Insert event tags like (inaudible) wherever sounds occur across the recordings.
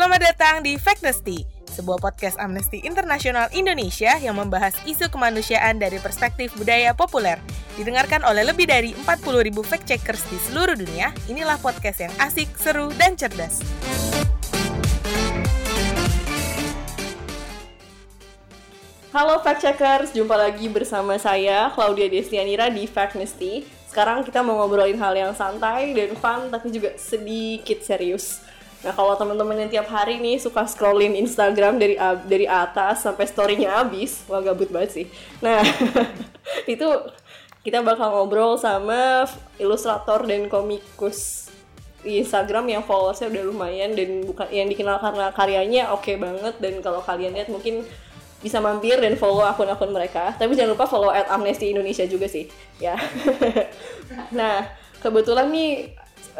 Selamat datang di Factnesty, sebuah podcast Amnesty Internasional Indonesia yang membahas isu kemanusiaan dari perspektif budaya populer. Didengarkan oleh lebih dari 40.000 fact-checkers di seluruh dunia, inilah podcast yang asik, seru, dan cerdas. Halo fact checkers, jumpa lagi bersama saya Claudia Destianira di Factnesty. Sekarang kita mau ngobrolin hal yang santai dan fun tapi juga sedikit serius. Nah kalau teman-teman yang tiap hari nih suka scrollin Instagram dari dari atas sampai storynya habis, wah gabut banget sih. Nah (laughs) itu kita bakal ngobrol sama ilustrator dan komikus di Instagram yang followersnya udah lumayan dan bukan yang dikenal karena karyanya oke okay banget dan kalau kalian lihat mungkin bisa mampir dan follow akun-akun mereka. Tapi jangan lupa follow at Amnesty Indonesia juga sih, ya. (laughs) nah, kebetulan nih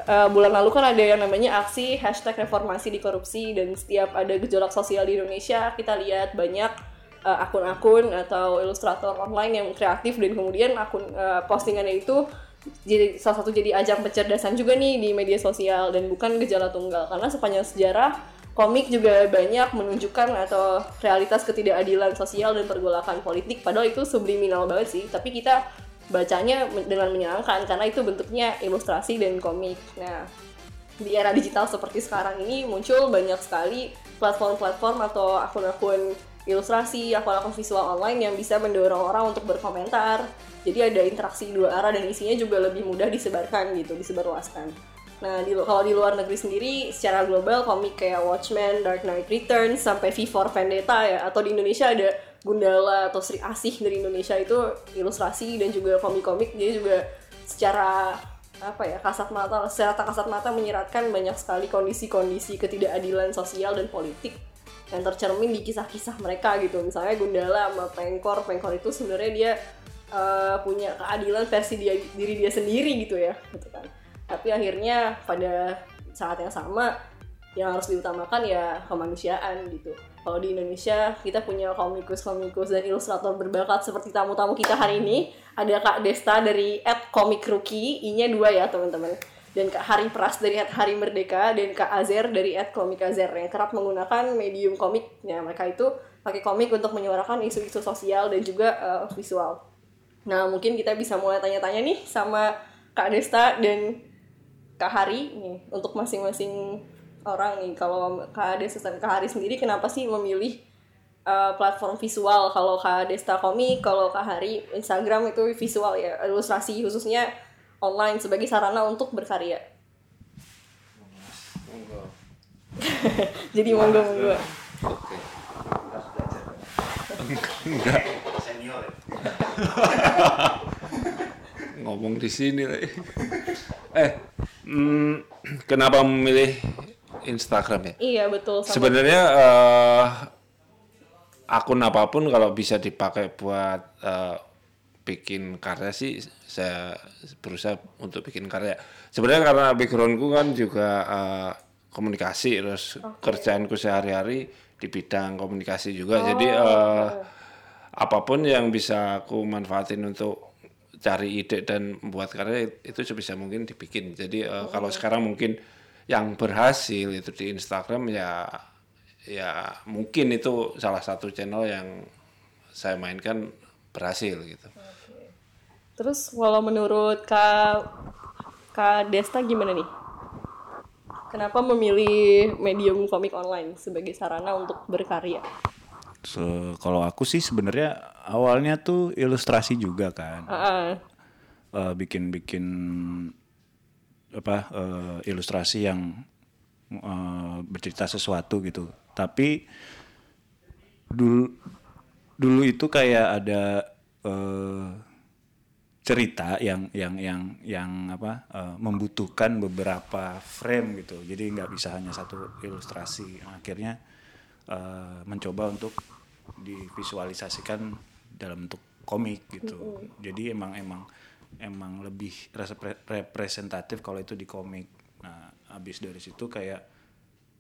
uh, bulan lalu kan ada yang namanya aksi hashtag reformasi di korupsi dan setiap ada gejolak sosial di Indonesia kita lihat banyak uh, akun-akun atau ilustrator online yang kreatif dan kemudian akun uh, postingannya itu jadi salah satu jadi ajang pencerdasan juga nih di media sosial dan bukan gejala tunggal. Karena sepanjang sejarah komik juga banyak menunjukkan atau realitas ketidakadilan sosial dan pergolakan politik. Padahal itu subliminal banget sih tapi kita bacanya dengan menyenangkan karena itu bentuknya ilustrasi dan komik nah di era digital seperti sekarang ini muncul banyak sekali platform-platform atau akun-akun ilustrasi, akun-akun visual online yang bisa mendorong orang untuk berkomentar. Jadi ada interaksi dua arah dan isinya juga lebih mudah disebarkan gitu, disebarluaskan. Nah, di, kalau di luar negeri sendiri secara global komik kayak Watchmen, Dark Knight Returns sampai V for Vendetta ya atau di Indonesia ada Gundala atau Sri Asih dari Indonesia itu ilustrasi dan juga komik-komik. Dia juga secara apa ya kasat mata secara tak kasat mata menyiratkan banyak sekali kondisi-kondisi ketidakadilan sosial dan politik yang tercermin di kisah-kisah mereka gitu. Misalnya Gundala sama Pengkor. Pengkor itu sebenarnya dia uh, punya keadilan versi dia diri dia sendiri gitu ya gitu kan. Tapi akhirnya pada saat yang sama yang harus diutamakan ya kemanusiaan gitu. Kalau di Indonesia kita punya komikus-komikus dan ilustrator berbakat seperti tamu-tamu kita hari ini. Ada Kak Desta dari at Comic Rookie I-nya dua ya teman-teman. Dan Kak Hari Pras dari at Hari Merdeka dan Kak Azer dari at Komik Azer. Yang kerap menggunakan medium komik ya mereka itu pakai komik untuk menyuarakan isu-isu sosial dan juga uh, visual. Nah mungkin kita bisa mulai tanya-tanya nih sama Kak Desta dan Kak Hari nih untuk masing-masing orang nih kalau Kak Desta Kak Hari sendiri kenapa sih memilih uh, platform visual kalau Kak Desta komik kalau Kak Hari Instagram itu visual ya ilustrasi khususnya online sebagai sarana untuk berkarya Monggo. (laughs) jadi monggo monggo Oke. Enggak. (laughs) Ngomong di sini. Eh, hmm, kenapa memilih Instagram ya? iya betul sama Sebenarnya eh, akun apa pun kalau bisa dipakai buat eh, bikin karya sih saya berusaha untuk bikin karya. Sebenarnya karena backgroundku kan juga eh, komunikasi terus kerjaanku sehari-hari di bidang komunikasi juga. Jadi eh, apa pun yang bisa aku manfaatin untuk cari ide dan membuat karya itu sebisa mungkin dibikin. Jadi eh, kalau sekarang mungkin yang berhasil itu di Instagram ya ya mungkin itu salah satu channel yang saya mainkan berhasil gitu. terus kalau menurut Kak Kak Desta gimana nih? Kenapa memilih medium komik online sebagai sarana untuk berkarya? Se- kalau aku sih sebenarnya awalnya tuh ilustrasi juga kan, Ah, Eh, bikin-bikin apa eh, ilustrasi yang eh, bercerita sesuatu gitu. Tapi dulu dulu itu kayak ada eh, cerita yang yang yang yang apa eh, membutuhkan beberapa frame gitu. Jadi nggak bisa hanya satu ilustrasi. Akhirnya eh, mencoba untuk divisualisasikan dalam bentuk komik gitu. Jadi emang emang emang lebih repre- representatif kalau itu di komik. Nah, habis dari situ kayak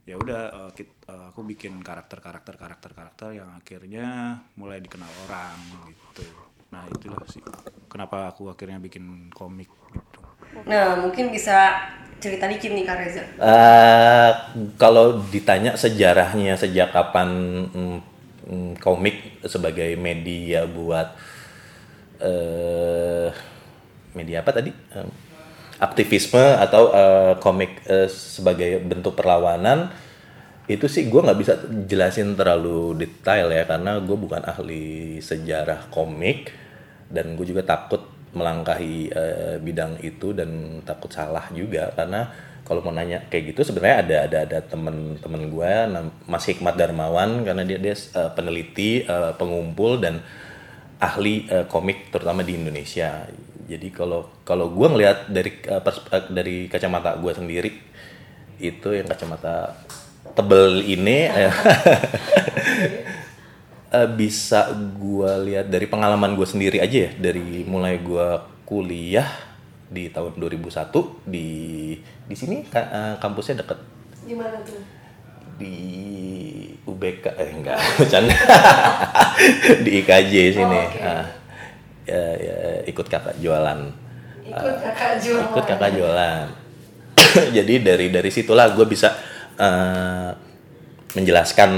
ya udah eh, eh, aku bikin karakter karakter karakter karakter yang akhirnya mulai dikenal orang gitu. Nah itulah sih kenapa aku akhirnya bikin komik gitu. Nah, mungkin bisa cerita dikit nih Kak Reza. Eh, kalau ditanya sejarahnya sejak kapan mm, mm, komik sebagai media buat eh media apa tadi? Aktivisme atau eh, komik eh, sebagai bentuk perlawanan itu sih gue nggak bisa jelasin terlalu detail ya karena gue bukan ahli sejarah komik dan gue juga takut melangkahi eh, bidang itu dan takut salah juga karena kalau mau nanya kayak gitu sebenarnya ada ada ada temen-temen gue Mas Hikmat Darmawan karena dia dia eh, peneliti eh, pengumpul dan ahli eh, komik terutama di Indonesia jadi kalau kalau gue ngelihat dari eh, dari kacamata gue sendiri itu yang kacamata tebel ini (laughs) (laughs) eh, bisa gue lihat dari pengalaman gue sendiri aja ya. Dari mulai gue kuliah di tahun 2001 di di sini eh, kampusnya deket. Di mana tuh? di UBK eh enggak (laughs) bercanda. Di IKJ sini. Ah, ya, ya, ikut kakak jualan. Ikut kakak jualan. ikut kakak jualan. (clears throat) Jadi dari dari situlah gue bisa eh, menjelaskan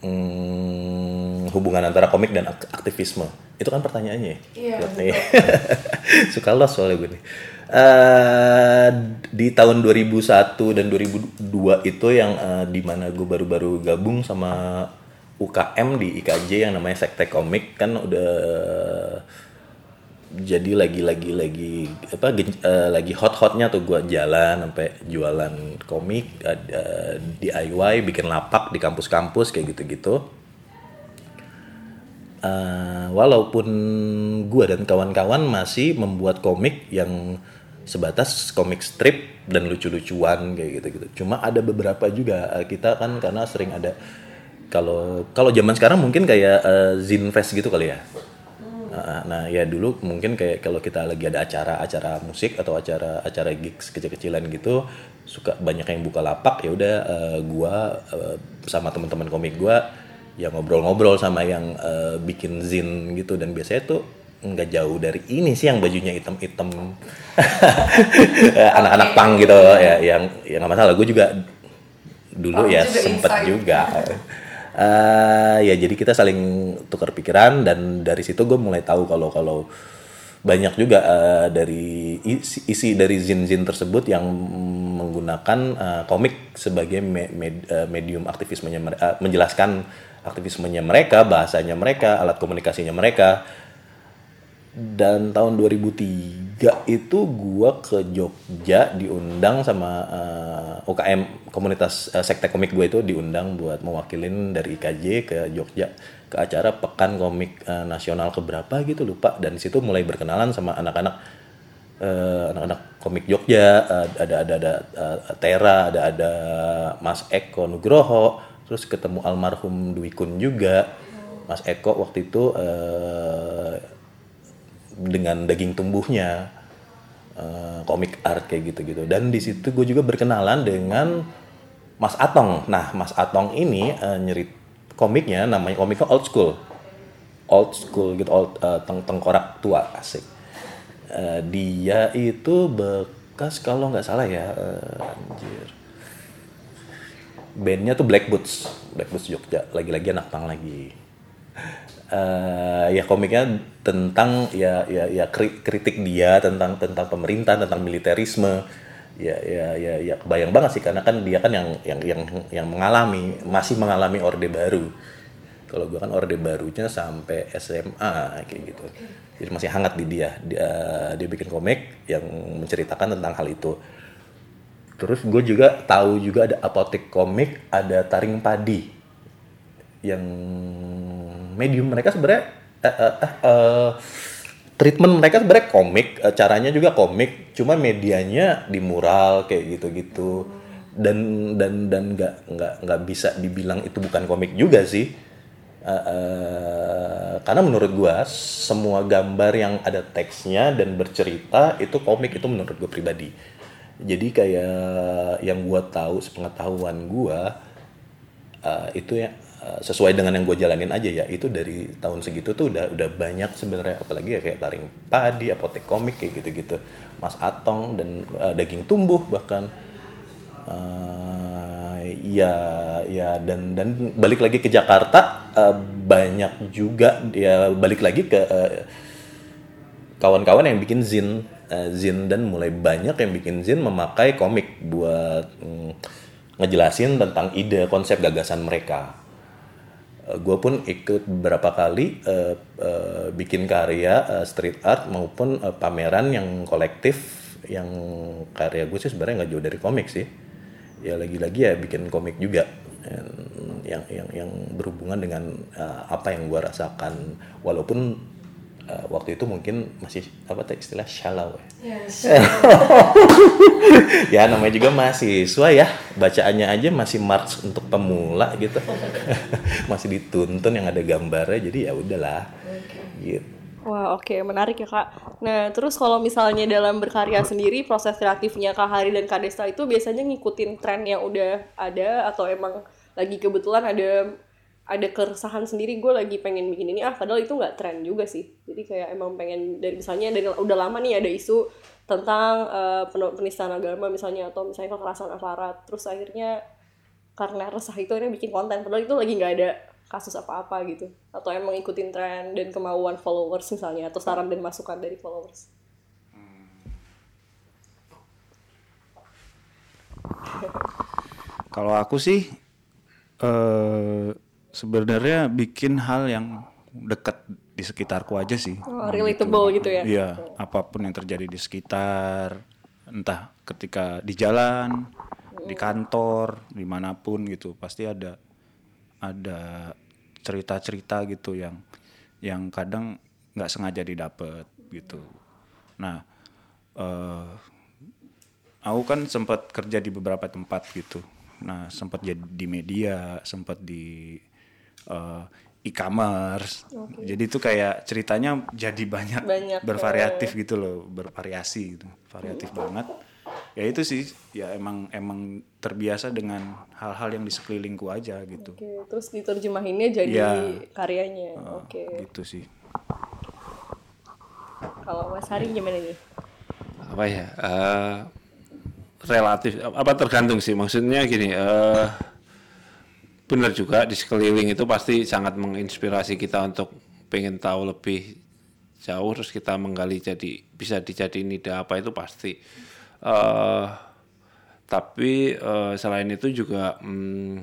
mm, hubungan antara komik dan ak- aktivisme. Itu kan pertanyaannya. Ya Iya, Nih. (laughs) suka los soalnya gue nih. Eh, di tahun 2001 dan 2002 itu yang eh, di mana gue baru-baru gabung sama UKM di IKJ yang namanya Sekte Komik kan udah jadi lagi lagi lagi apa eh, lagi hot hotnya tuh gua jalan sampai jualan komik ada DIY bikin lapak di kampus-kampus kayak gitu-gitu. Eh, walaupun gua dan kawan-kawan masih membuat komik yang sebatas komik strip dan lucu-lucuan kayak gitu-gitu. Cuma ada beberapa juga eh, kita kan karena sering ada kalau kalau zaman sekarang mungkin kayak eh, zine fest gitu kali ya? Uh, Nah ya dulu mungkin kayak kalau kita lagi ada acara-acara musik atau acara acara gigs kecil-kecilan gitu suka banyak yang buka lapak ya udah uh, gua uh, sama teman-teman komik gua ya ngobrol-ngobrol sama yang uh, bikin zin gitu. Dan biasanya tuh nggak jauh dari ini sih yang bajunya hitam-hitam. (laughs) Anak-anak pang gitu ya yang yang nggak masalah. Gue juga dulu Punk ya juga sempet juga (laughs) Eh, ya jadi kita saling tukar pikiran dan dari situ gue mulai tahu kalau kalau banyak juga eh, dari isi, isi dari zin-zin tersebut yang menggunakan eh, komik sebagai me- med- medium aktivismenya eh, menjelaskan aktivismenya mereka bahasanya mereka alat komunikasinya mereka dan tahun 2003 itu gua ke Jogja diundang sama eh, UKM komunitas eh, sekte komik gue itu diundang buat mewakilin dari IKJ ke Jogja ke acara Pekan Komik eh, Nasional keberapa gitu lupa. Dan situ mulai berkenalan sama anak-anak eh, anak-anak komik Jogja. Eh, ada ada ada eh, Tera ada ada Mas Eko Nugroho. Terus ketemu almarhum Dwi Kun juga. Mas Eko waktu itu eh, dengan daging tumbuhnya eh, komik art kayak gitu-gitu. Dan di situ gue juga berkenalan dengan Mas Atong. Nah Mas Atong ini eh, nyerit komiknya namanya komiknya old school. Old school gitu old eh, teng- tengkorak tua asik. Eh, dia itu bekas kalau nggak salah ya eh, anjir. Bandnya tuh Black Boots Black Boots Jogja. Lagi-lagi anak pang lagi eh ya komiknya tentang ya ya ya kri- kritik dia tentang tentang pemerintah tentang militerisme. Ya ya ya ya kebayang banget sih karena kan dia kan yang yang yang yang mengalami masih mengalami orde baru. Kalau gua kan orde barunya sampai SMA kayak gitu. Jadi masih hangat di dia. Dia dia bikin komik yang menceritakan tentang hal itu. Terus gue juga tahu juga ada apotek komik ada taring padi yang medium mereka sebenarnya eh, eh, eh, treatment mereka sebenarnya komik eh, caranya juga komik cuma medianya di mural kayak gitu-gitu. Dan dan dan nggak nggak nggak bisa dibilang itu bukan komik juga sih. Eh, eh, karena menurut gua semua gambar yang ada teksnya dan bercerita itu komik itu menurut gue pribadi. Jadi kayak yang gua tahu sepengetahuan gua uh, itu ya sesuai dengan yang gue jalanin aja ya. Itu dari tahun segitu tuh udah udah banyak sebenarnya. Apalagi ya kayak taring padi apotek komik kayak gitu-gitu. Mas atong dan eh, daging tumbuh bahkan. Eh, ya ya dan dan balik lagi ke Jakarta eh, banyak juga. Ya balik lagi ke eh, kawan-kawan yang bikin zin eh, zin dan mulai banyak yang bikin zin memakai komik buat mm, ngejelasin tentang ide konsep gagasan mereka gue pun ikut beberapa kali eh, eh, bikin karya eh, street art maupun eh, pameran yang kolektif yang karya gue sih sebenarnya nggak jauh dari komik sih. Ya lagi-lagi ya bikin komik juga. Yang yang yang berhubungan dengan eh, apa yang gue rasakan. Walaupun eh, waktu itu mungkin masih apa tuh istilah shallow ya? (laughs) Ya namanya juga mahasiswa ya. Bacaannya aja masih march untuk pemula gitu. (laughs) Masih dituntun yang ada gambarnya jadi ya udahlah. Gitu. Wah oke. Menarik ya kak. Nah terus kalau misalnya dalam berkarya sendiri proses kreatifnya kak Hari dan kak Desta itu biasanya ngikutin tren yang udah ada atau emang lagi kebetulan ada ada keresahan sendiri gue lagi pengen bikin ini. Ah padahal itu nggak tren juga sih. Jadi kayak emang pengen dari misalnya dari udah lama nih ada isu tentang pen- penistaan agama misalnya atau misalnya kekerasan aparat terus akhirnya karena resah itu akhirnya bikin konten. Padahal itu lagi nggak ada kasus apa-apa gitu. Atau emang ikutin tren dan kemauan followers misalnya atau saran dan masukan dari followers. Kalau aku sih eh sebenarnya bikin hal yang dekat di sekitarku aja sih. oh, relatable gitu ya Iya, apa pun yang terjadi di sekitar, entah ketika di jalan, di kantor, di mana pun gitu, pasti ada ada cerita-cerita gitu yang yang kadang nggak sengaja didapet gitu. Nah, eh aku kan sempat kerja di beberapa tempat gitu. Nah, sempat jadi di media, sempat di eh, e-commerce. Jadi itu kayak ceritanya jadi banyak, Banyak, bervariatif gitu loh, bervariasi gitu. Variatif banget. Ya itu sih, ya emang emang terbiasa dengan hal-hal yang di sekelilingku aja gitu. Oke, terus diterjemahinnya jadi Iya. karyanya Eh, oke Gitu sih. kalau Mas Hari gimana nih apa ya eh, relatif apa tergantung sih maksudnya gini eh benar juga di sekeliling itu pasti sangat menginspirasi kita untuk pengen tahu lebih jauh terus kita menggali jadi bisa dijadiin ide apa itu pasti. Eh tapi eh, selain itu juga hmm,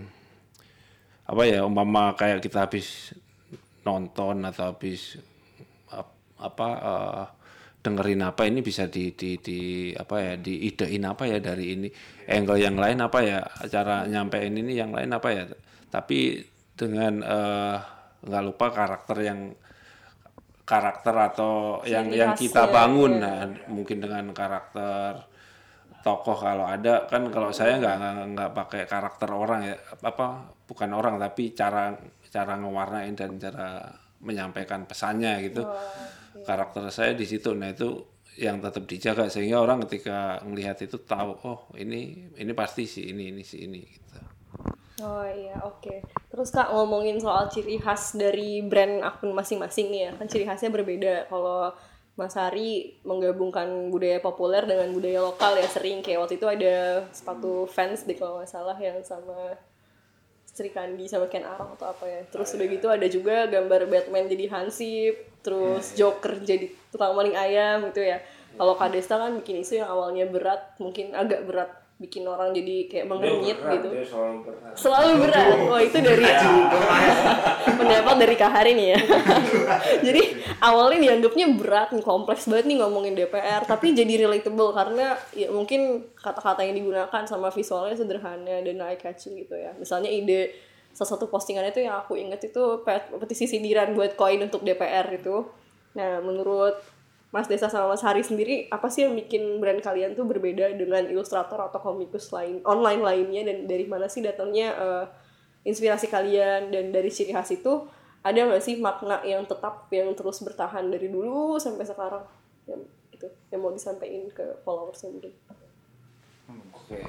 apa ya umpama kayak kita habis nonton atau habis ap- apa eh, dengerin apa ini bisa di di di apa ya diidein apa ya dari ini. Angle yang lain apa ya cara nyampein ini yang lain apa ya tapi dengan eh, nggak lupa karakter yang karakter atau yang Ciri yang khasnya, kita bangun ya. nah mungkin dengan karakter tokoh kalau ada. Kan kalau saya nggak nggak nggak pakai karakter orang ya apa bukan orang tapi cara cara ngewarnain dan cara menyampaikan pesannya gitu. Karakter saya di situ. Nah itu yang tetap dijaga. Sehingga orang ketika melihat itu tahu oh ini ini pasti si ini ini si ini gitu Oh iya, oke. Terus Kak ngomongin soal ciri khas dari brand akun masing-masing nih ya. Kan ciri khasnya berbeda. Kalau Mas Hari menggabungkan budaya populer dengan budaya lokal ya sering kayak waktu itu ada sepatu fans deh kalau nggak salah yang sama Sri Kandi sama Ken Arok atau apa ya. Terus udah gitu ada juga gambar Batman jadi Hansip, terus Joker jadi tukang maling ayam gitu ya. Kalau Kak Desta kan bikin isu yang awalnya berat, mungkin agak berat bikin orang jadi kayak mengernyit gitu. Selalu berat. Oh itu dari pendapat dari Kak Hari nih ya. (laughs) jadi awalnya dianggapnya berat nih kompleks banget nih ngomongin DPR, tapi jadi relatable karena ya mungkin kata-kata yang digunakan sama visualnya sederhana dan eye catching gitu ya. Misalnya ide salah satu postingan itu yang aku inget itu pet- petisi sindiran buat koin untuk DPR itu. Nah menurut Mas Desa sama Mas Hari sendiri apa sih yang bikin brand kalian tuh berbeda dengan ilustrator atau komikus lain online lainnya dan dari mana sih datangnya eh, inspirasi kalian dan dari ciri khas itu ada nggak sih makna yang tetap yang terus bertahan dari dulu sampai sekarang yang itu yang mau disampaikan ke followers mungkin Oke.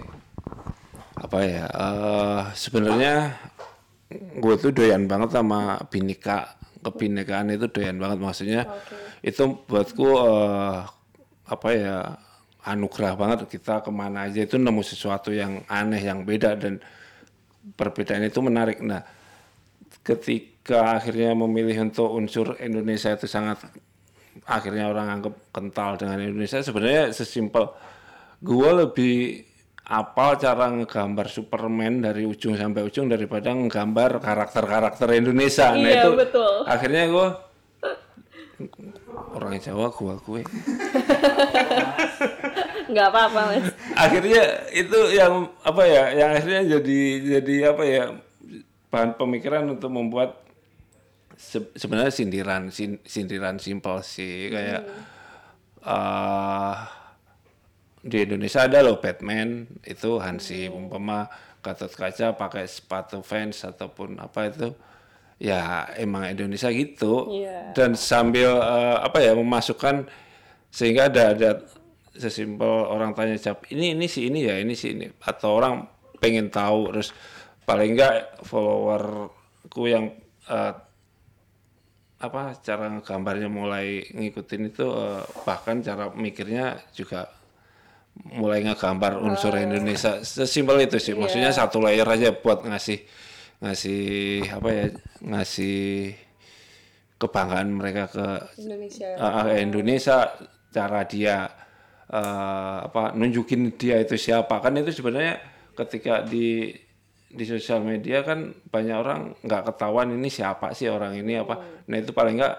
Apa ya? eh sebenarnya gue tuh doyan banget sama bineka kebinekaan itu doyan banget. Maksudnya itu buatku eh, apa ya anugerah banget. Kita ke mana aja itu nemu sesuatu yang aneh yang beda dan perbedaan itu menarik. Nah ketika akhirnya memilih untuk unsur Indonesia itu sangat akhirnya orang anggap kental dengan Indonesia. Sebenarnya sesimpel gue lebih apal cara ngegambar Superman dari ujung sampai ujung daripada ngegambar karakter-karakter Indonesia. nah Iya, itu betul. akhirnya gue orang Jawa gue gue (laughs) nggak apa-apa mas akhirnya itu yang apa ya yang akhirnya jadi jadi apa ya bahan pemikiran untuk membuat se- sebenarnya sindiran sin- sindiran simpel sih kayak eh di Indonesia ada loh Batman itu Hansi umpama Gatot Kaca pakai sepatu fans ataupun apa itu. Ya emang Indonesia gitu. Iya. dan sambil eh, apa ya memasukkan sehingga ada ada sesimpel orang tanya jawab ini ini si ini ya ini si ini. Atau orang pengen tahu terus paling enggak followerku yang eh, apa cara gambarnya mulai ngikutin itu eh, bahkan cara mikirnya juga mulai ngegambar unsur Indonesia. Sesimpel itu sih. Maksudnya satu layer aja buat ngasih ngasih apa ya ngasih kebanggaan mereka ke Indonesia. Uh, Indonesia cara dia uh, apa nunjukin dia itu siapa. Kan itu sebenarnya ketika di di sosial media kan banyak orang nggak ketahuan ini siapa sih orang ini apa. Nah itu paling nggak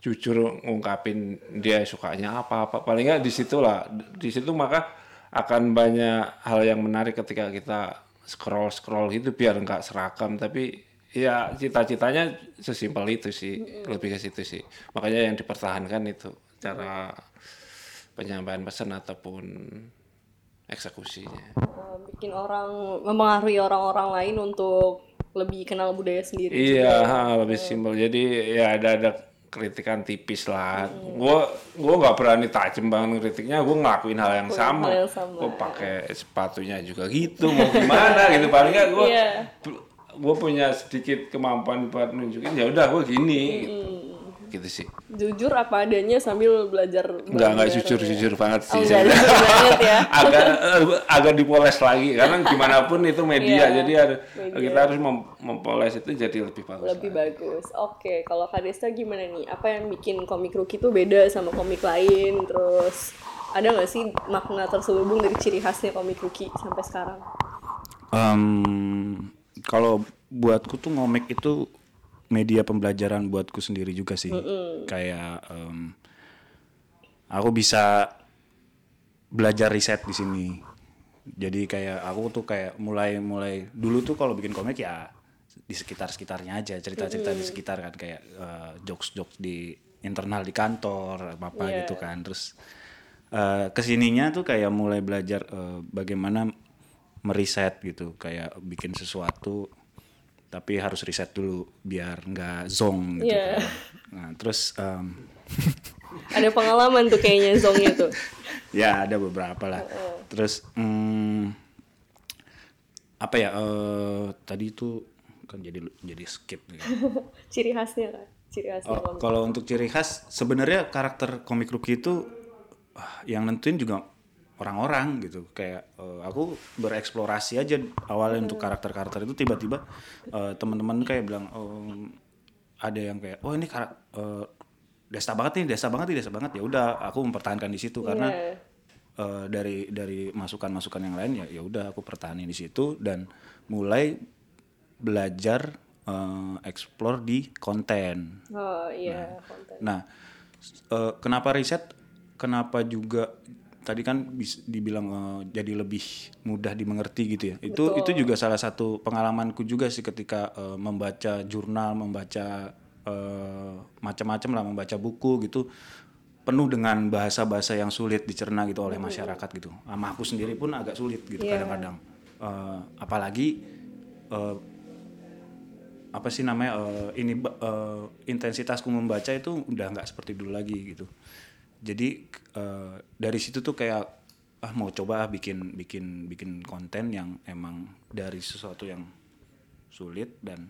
jujur ngungkapin dia sukanya apa apa. Paling nggak di situlah di situ maka akan banyak hal yang menarik ketika kita scroll scroll gitu biar nggak seragam. Tapi ya cita-citanya sesimpel itu sih. Lebih ke situ sih. Makanya yang dipertahankan itu cara penyampaian pesan ataupun eksekusinya. Eh, bikin orang mempengaruhi orang-orang lain untuk lebih kenal budaya sendiri iya ha, lebih simpel. Jadi ya ada ada kritikan tipis lah. Gua gua nggak berani tajam banget kritiknya gua ngelakuin hal yang sama. hal yang sama. gua pakai sepatunya juga gitu mau gimana gitu. Paling nggak gua Iya. gue punya sedikit kemampuan buat nunjukin ya udah gue gini gitu sih. Jujur apa adanya sambil belajar nggak nggak bareng-bareng jujur ya. jujur banget sih. Oh, nggak saya. jujur banget ya. (laughs) Agak eh, agak dipoles lagi karena (laughs) gimana pun itu media Iya, jadi ada, media. kita harus mem- mempoles itu jadi lebih bagus lebih bagus. Oke kalau Kak Desta gimana nih? Apa yang bikin komik rookie itu beda sama komik lain? Terus ada nggak sih makna terselubung dari ciri khasnya komik rookie sampai sekarang? Em, kalau buatku tuh ngomik itu media pembelajaran buatku sendiri juga sih. Kayak em, aku bisa belajar riset di sini. Jadi kayak aku tuh kayak mulai mulai dulu tuh kalau bikin komik ya di sekitar sekitarnya aja cerita-cerita di sekitar kan kayak jokes jokes di internal di kantor apa apa gitu kan terus eh, ke sininya tuh kayak mulai belajar eh, bagaimana meriset gitu kayak bikin sesuatu tapi harus riset dulu biar nggak zong gitu Iya. kan. Nah terus em, (laughs) ada pengalaman tuh kayaknya zongnya tuh (laughs) ya ada beberapa lah. Terus hmm, apa ya eh, tadi itu kan jadi jadi skip ya. (laughs) ciri khasnya kan ciri khasnya Oh, kalau untuk ciri khas sebenarnya karakter komik rookie itu ah, yang nentuin juga orang-orang gitu. Kayak eh, aku bereksplorasi aja awalnya untuk karakter-karakter itu tiba-tiba eh, teman-teman kayak bilang oh, ada yang kayak oh ini karak eh, desa banget nih desa banget nih desa banget. Ya udah aku mempertahankan di situ karena Iya. eh, dari dari masukan-masukan yang lain ya ya udah aku pertahanin di situ dan mulai belajar eh, explore di konten. Oh iya konten. Nah, eh, kenapa riset? Kenapa juga tadi kan bis- dibilang eh, jadi lebih mudah dimengerti gitu ya. Itu itu juga salah satu pengalamanku juga sih ketika eh, membaca jurnal, membaca eh, macam-macam lah, membaca buku gitu penuh dengan bahasa-bahasa yang sulit dicerna gitu oleh masyarakat gitu. Sama aku sendiri pun agak sulit gitu Iya. kadang-kadang. Eh, apalagi eh, apa sih namanya eh, ini eh, intensitasku membaca itu udah nggak seperti dulu lagi gitu jadi eh, dari situ tuh kayak ah mau coba ah bikin bikin bikin konten yang emang dari sesuatu yang sulit dan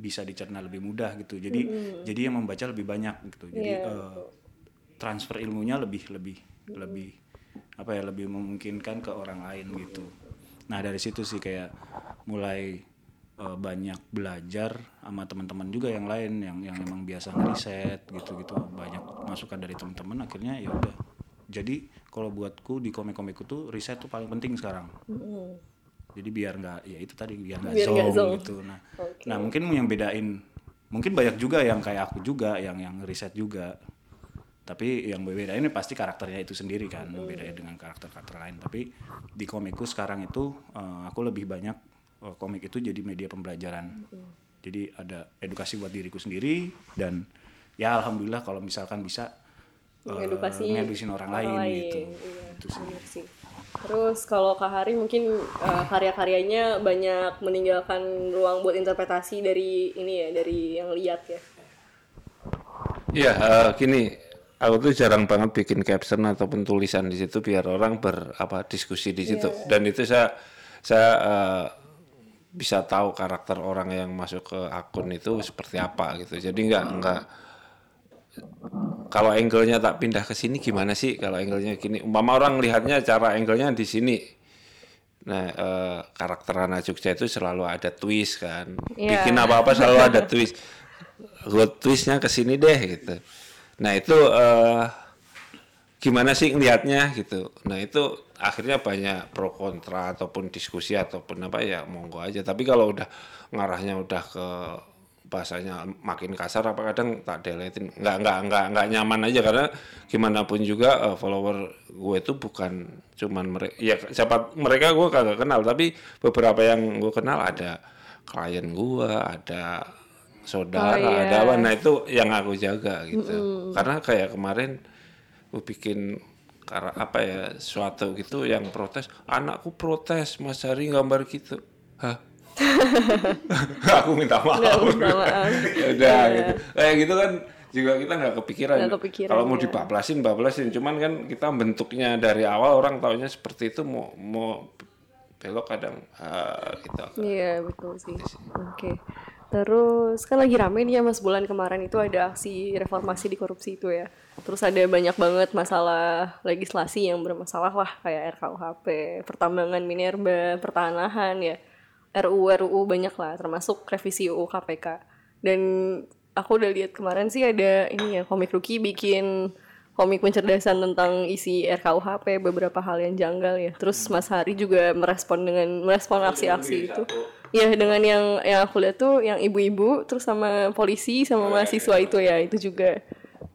bisa dicerna lebih mudah gitu. Jadi jadi yang membaca lebih banyak gitu. Jadi Iya, eh, transfer ilmunya lebih lebih lebih apa ya lebih memungkinkan ke orang lain gitu. Nah dari situ sih kayak mulai eh, banyak belajar sama teman-teman juga yang lain yang yang emang biasa ngeriset gitu-gitu banyak masukan dari teman-teman akhirnya ya udah. Jadi kalau buatku di komik-komikku tuh riset tuh paling penting sekarang. Jadi biar nggak ya itu tadi biar nggak zong zong. gitu. Nah, nah mungkin yang bedain mungkin banyak juga yang kayak aku juga yang yang riset juga. Tapi yang bedain ini pasti karakternya itu sendiri kan, bedain dengan karakter-karakter lain. Tapi di komikku sekarang itu eh, aku lebih banyak komik itu jadi media pembelajaran. Jadi ada edukasi buat diriku sendiri dan ya alhamdulillah kalau misalkan bisa eh, Mengedukasi ngedusin orang, lain, gitu. Iya, Itu sih. Terus kalau Kak Hari mungkin eh, karya-karyanya banyak meninggalkan ruang buat interpretasi dari ini ya, dari yang lihat ya. Iya, eh, gini, aku tuh jarang banget bikin caption ataupun tulisan di situ biar orang ber apa diskusi di situ. Dan itu saya saya eh, bisa tahu karakter orang yang masuk ke akun itu seperti apa gitu. Jadi nggak nggak kalau angle-nya tak pindah ke sini gimana sih? Kalau angle-nya gini umpama orang lihatnya cara angle-nya di sini. Nah eh, karakter Rana Jogja itu selalu ada twist kan. Iya. bikin apa-apa selalu ada twist. Gue twistnya ke sini deh gitu. Nah itu eh, gimana sih ngelihatnya gitu. Nah itu akhirnya banyak pro kontra ataupun diskusi ataupun apa ya monggo aja. Tapi kalau udah ngarahnya udah ke bahasanya makin kasar apa kadang tak deletin. Nggak nggak nggak nggak nyaman aja. Karena gimana pun juga eh, follower gue itu bukan cuman mereka ya siapa mereka gue kagak kenal. Tapi beberapa yang gue kenal ada klien gue ada saudara Oh, iya. ada apa. Nah itu yang aku jaga gitu. Karena kayak kemarin bikin karena apa ya suatu gitu yang protes anakku protes Mas Hari gambar gitu hah (laughs) aku minta maaf Nggak minta maaf. ya (laughs) udah gitu kayak gitu kan juga kita nggak kepikiran, Nggak kepikiran, kalau mau ya. dibablasin bablasin cuman kan kita bentuknya dari awal orang taunya seperti itu mau mau belok kadang ah, gitu Iya betul sih. Oke. Terus kan lagi rame nih ya mas bulan kemarin itu ada aksi reformasi di korupsi itu ya. Terus ada banyak banget masalah legislasi yang bermasalah lah kayak RKUHP, pertambangan minerba, pertanahan ya. RUU RUU banyak lah termasuk revisi UU KPK. Dan aku udah lihat kemarin sih ada ini ya komik Ruki bikin komik pencerdasan tentang isi RKUHP beberapa hal yang janggal ya. Terus Mas Hari juga merespon dengan merespon aksi-aksi itu. Ya dengan yang yang aku lihat tuh yang ibu-ibu terus sama polisi sama mahasiswa itu ya itu juga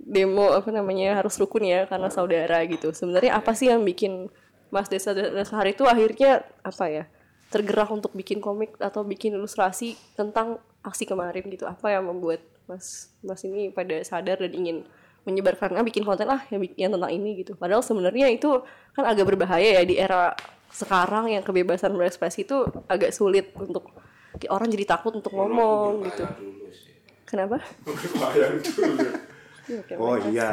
demo apa namanya harus rukun ya karena saudara gitu. Sebenarnya apa sih yang bikin Mas Desa Hari itu akhirnya apa ya tergerak untuk bikin komik atau bikin ilustrasi tentang aksi kemarin gitu? Apa yang membuat Mas Mas ini pada sadar dan ingin menyebarkan ah bikin konten lah yang, yang tentang ini gitu. Padahal sebenarnya itu kan agak berbahaya ya di era sekarang yang kebebasan berekspresi itu agak sulit untuk orang jadi takut untuk ngomong gitu. Kenapa? (laughs) Iya, oke. Oh iya.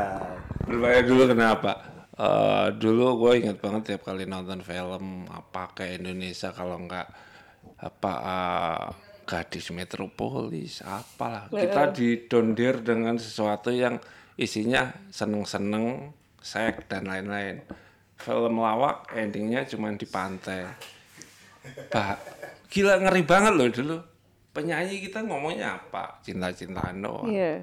Berbahaya dulu kenapa? Eh, dulu gue ingat banget tiap kali nonton film apa ke Indonesia kalau nggak apa eh, gadis metropolis apalah kita didondir dengan sesuatu yang isinya seneng-seneng seks dan lain-lain film lawak endingnya cuma di pantai bah gila ngeri banget loh dulu penyanyi kita ngomongnya apa cinta-cintaan doang Iya.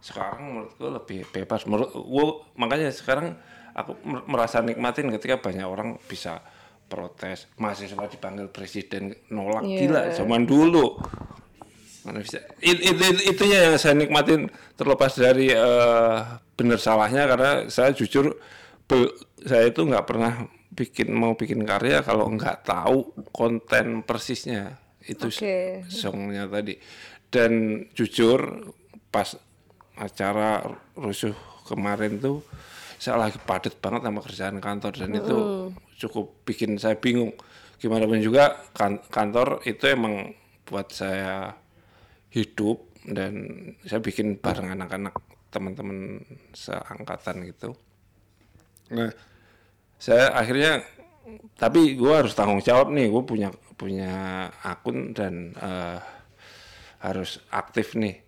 Sekarang menurutku lebih bebas. Menurut gua makanya sekarang aku mer- merasa nikmatin ketika banyak orang bisa protes mahasiswa dipanggil presiden nolak. Iya. gila zaman dulu. Mana bisa? It, it, it- itu yang saya nikmatin terlepas dari eh, benar salahnya karena saya jujur be- saya itu nggak pernah bikin mau bikin karya kalau nggak tahu konten persisnya. Itu Oke. songnya tadi. Dan jujur pas acara rusuh kemarin tuh saya lagi padat banget sama kerjaan kantor dan itu cukup bikin saya bingung. Gimana pun juga kan- kantor itu emang buat saya hidup dan saya bikin bareng anak-anak teman-teman seangkatan gitu. Nah saya akhirnya tapi gue harus tanggung jawab nih gue punya punya akun dan eh, harus aktif nih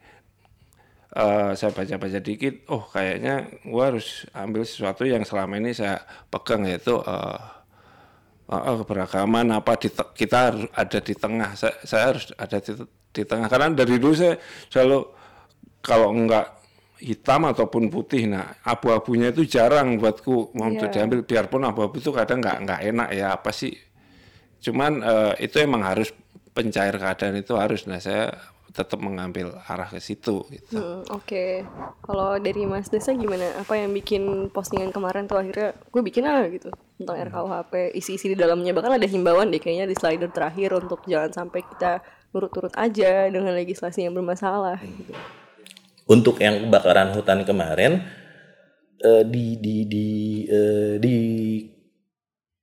Eh, saya baca-baca dikit oh kayaknya gua harus ambil sesuatu yang selama ini saya pegang yaitu eh, uh, keberagaman apa di kita harus ada di tengah. Saya, saya harus ada di, di tengah. Karena dari dulu saya selalu kalau enggak hitam ataupun putih nah abu-abunya itu jarang buatku mau untuk Iya. diambil. Biarpun abu-abu itu kadang nggak nggak enak ya apa sih. Cuman eh, itu emang harus pencair keadaan itu harus. Nah saya tetap mengambil arah ke situ gitu Hmm, Oke, kalau dari Mas Desa gimana? Apa yang bikin postingan kemarin tuh akhirnya gue bikin ah gitu tentang RKUHP, isi-isi di dalamnya bahkan ada himbauan deh kayaknya di slider terakhir untuk jangan sampai kita nurut-nurut aja dengan legislasi yang bermasalah. Gitu. Untuk yang kebakaran hutan kemarin eh, di di di eh, di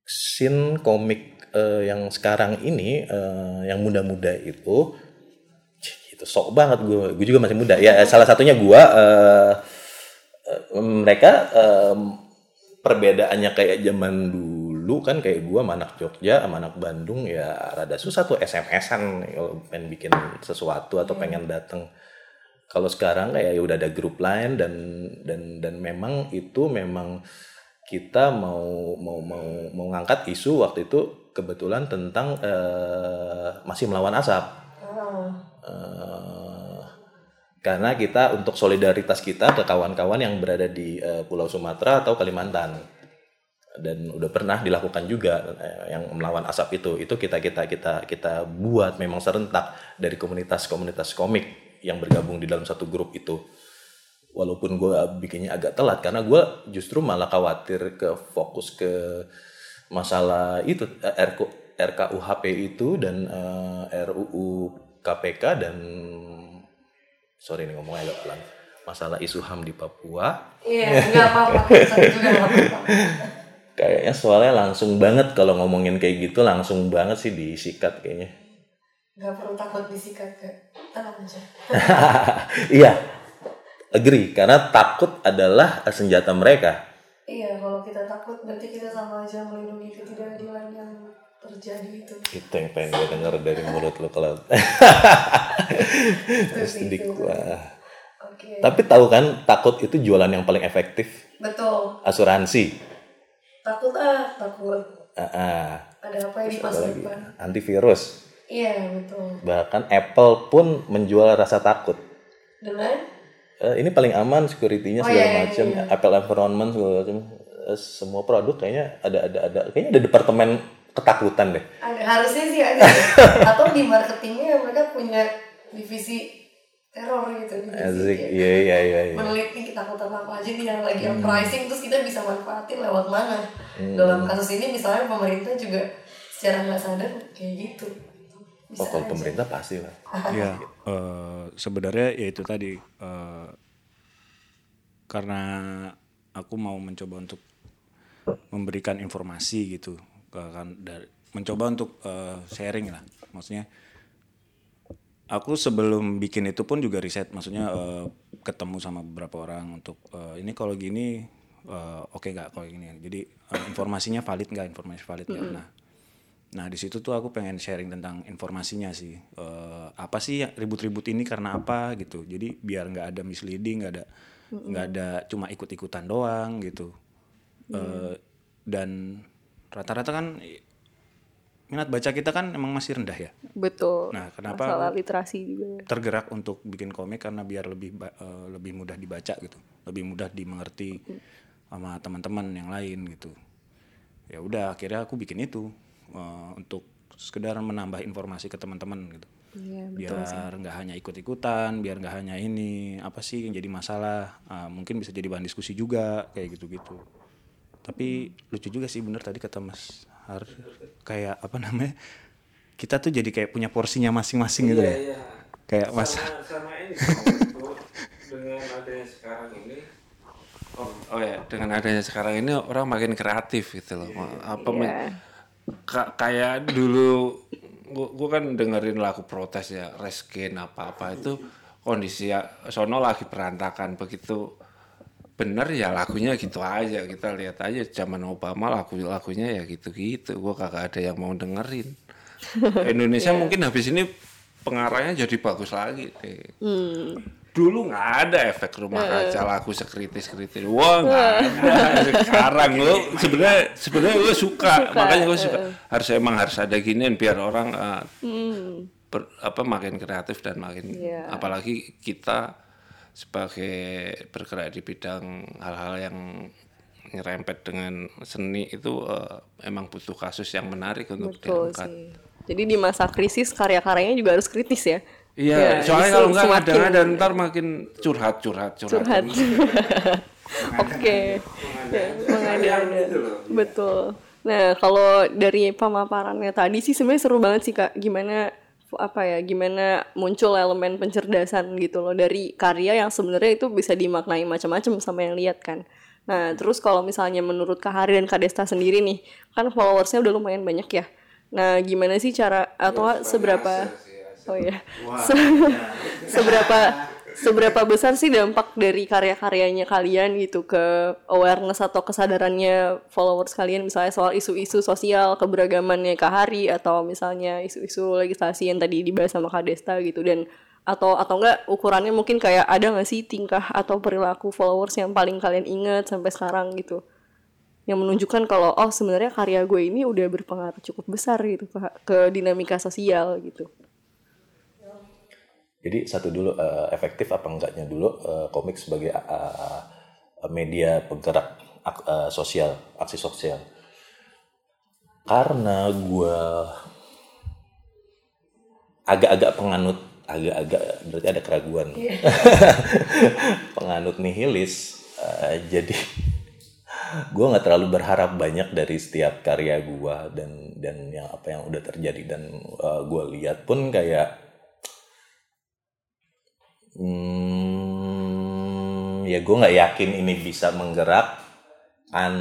scene komik eh, yang sekarang ini eh, yang muda-muda itu cih, itu sok banget gue gue juga masih muda. Ya salah satunya gue eh, eh, mereka eh, perbedaannya kayak zaman dulu kan kayak gue sama anak Jogja sama anak Bandung ya rada susah tuh SMS-an kalau pengen bikin sesuatu atau pengen datang kalau sekarang kayak ya udah ada grup lain dan dan dan memang itu memang kita mau mau mau mau ngangkat isu waktu itu kebetulan tentang eh, masih melawan asap Eh, karena kita untuk solidaritas kita ke kawan-kawan yang berada di eh, Pulau Sumatera atau Kalimantan. Dan udah pernah dilakukan juga eh, yang melawan asap itu. Itu kita kita kita kita buat memang serentak dari komunitas-komunitas komik yang bergabung di dalam satu grup itu. Walaupun gue bikinnya agak telat karena gue justru malah khawatir ke fokus ke masalah itu RK, RKUHP itu dan eh, RUU KPK dan sorry nih ngomongnya agak pelan masalah isu HAM di Papua. Iya, (laughs) nggak apa-apa. kayaknya soalnya langsung banget kalau ngomongin kayak gitu langsung banget sih disikat kayaknya. Nggak perlu takut disikat ke tenang aja. (laughs) iya agree. Karena takut adalah senjata mereka. Iya, kalau kita takut berarti kita sama aja melindungi ketidakadilan yang terjadi itu. itu yang pengen gue denger dari mulut lo kalau sedih gua Oke. tapi tahu kan takut itu jualan yang paling efektif Betul. asuransi Takut ah, takut. Ah, ah. Ada apa yang di Terus masa apa lagi? depan? antivirus Iya, betul. bahkan Apple pun menjual rasa takut Dengan Eh, ini paling aman security-nya Oh, segala iya, iya, macam iya. Apple environment segala macam Eh, semua produk kayaknya ada ada ada kayaknya ada departemen ketakutan deh ada harusnya sih ada. (laughs) Atau di marketingnya mereka punya divisi teror gitu. Divisi Asik, iya iya iya. iya. meneliti ketakutan apa aja nih yang lagi on pricing terus kita bisa manfaatin lewat mana dalam kasus ini misalnya pemerintah juga secara nggak sadar kayak gitu bisa Oh, kalau aja. pemerintah pasti lah. (laughs) Ya, eh, sebenarnya ya itu tadi eh, karena aku mau mencoba untuk memberikan informasi gitu, kan dari mencoba untuk eh, sharing lah, maksudnya. Aku sebelum bikin itu pun juga riset, maksudnya eh, ketemu sama beberapa orang untuk eh, ini kalau gini eh, oke nggak kalau gini. Jadi eh, informasinya valid nggak, informasi valid nggak. Nah, Nah di situ tuh aku pengen sharing tentang informasinya sih. Eh, apa sih ribut-ribut ini karena apa gitu. Jadi biar nggak ada misleading, nggak ada nggak ada cuma ikut-ikutan doang gitu. Eh, dan rata-rata kan minat baca kita kan emang masih rendah ya. Betul. Nah, kenapa Masalah literasi juga. Tergerak untuk bikin komik karena biar lebih eh, lebih mudah dibaca gitu, lebih mudah dimengerti sama teman-teman yang lain gitu. Ya udah akhirnya aku bikin itu eh, untuk sekedar menambah informasi ke teman-teman gitu. Iya, biar nggak hanya ikut-ikutan, biar nggak hanya ini apa sih yang jadi masalah, Ah, mungkin bisa jadi bahan diskusi juga kayak gitu-gitu. Tapi lucu juga sih bener tadi kata Mas Har. Kayak apa namanya kita tuh jadi kayak punya porsinya masing-masing gitu ya. Kayak Mas sama, sama ini dengan adanya sekarang ini. Oh, oh ya dengan adanya sekarang ini orang makin kreatif gitu loh. Apa Iya. ka- kayak dulu gua, gua kan dengerin lagu protes ya reskin apa apa itu kondisi ya sono lagi berantakan begitu bener ya lagunya gitu aja kita lihat aja zaman Obama lagu lagunya ya gitu gitu gua kagak ada yang mau dengerin (laughs) Indonesia mungkin habis ini pengarangnya jadi bagus lagi deh. Hmm. Dulu nggak ada efek rumah kaca lagu sekritis kritis. Wah nggak ada. Sekarang lo (laughs) sebenarnya sebenarnya gue suka, makanya gue suka. Harus emang harus ada ginian biar orang eh, ber- apa makin kreatif dan makin Iya. apalagi kita sebagai bergerak di bidang hal-hal yang nyerempet dengan seni itu eh, emang butuh kasus yang menarik untuk Betul diangkat. sih. Jadi di masa krisis karya-karyanya juga harus kritis ya. Iya, Ya, soalnya kalau nggak semakin- ada-ada ntar makin curhat, curhat, curhat. curhat. (laughs) Oke. Ya, mengada-ada. Betul. Nah, kalau dari pemaparannya tadi sih sebenarnya seru banget sih Kak gimana apa ya gimana muncul elemen pencerdasan gitu loh dari karya yang sebenarnya itu bisa dimaknai macam-macam sama yang lihat kan. Nah, terus kalau misalnya menurut Kak Hari dan Kak Desta sendiri nih, kan followersnya udah lumayan banyak ya. Nah, gimana sih cara atau nggak seberapa Oh ya. Se- (laughs) seberapa seberapa besar sih dampak dari karya-karyanya kalian gitu ke awareness atau kesadarannya followers kalian? Misalnya soal isu-isu sosial keberagamannya Kak Hari atau misalnya isu-isu legislasi yang tadi dibahas sama Kak gitu. Dan atau atau enggak ukurannya mungkin kayak ada nggak sih tingkah atau perilaku followers yang paling kalian ingat sampai sekarang gitu? Yang menunjukkan kalau oh sebenarnya karya gue ini udah berpengaruh cukup besar gitu ke, ke dinamika sosial gitu Jadi satu dulu eh, efektif apa enggaknya dulu eh, komik sebagai eh, media penggerak ak- eh, sosial, aksi sosial. Karena gue agak-agak penganut, agak-agak berarti ada keraguan, (laughs) penganut nihilis. eh, jadi (laughs) gue nggak terlalu berharap banyak dari setiap karya gue dan dan yang apa yang udah terjadi dan gue lihat pun kayak Hmm, ya gue nggak yakin ini bisa menggerakkan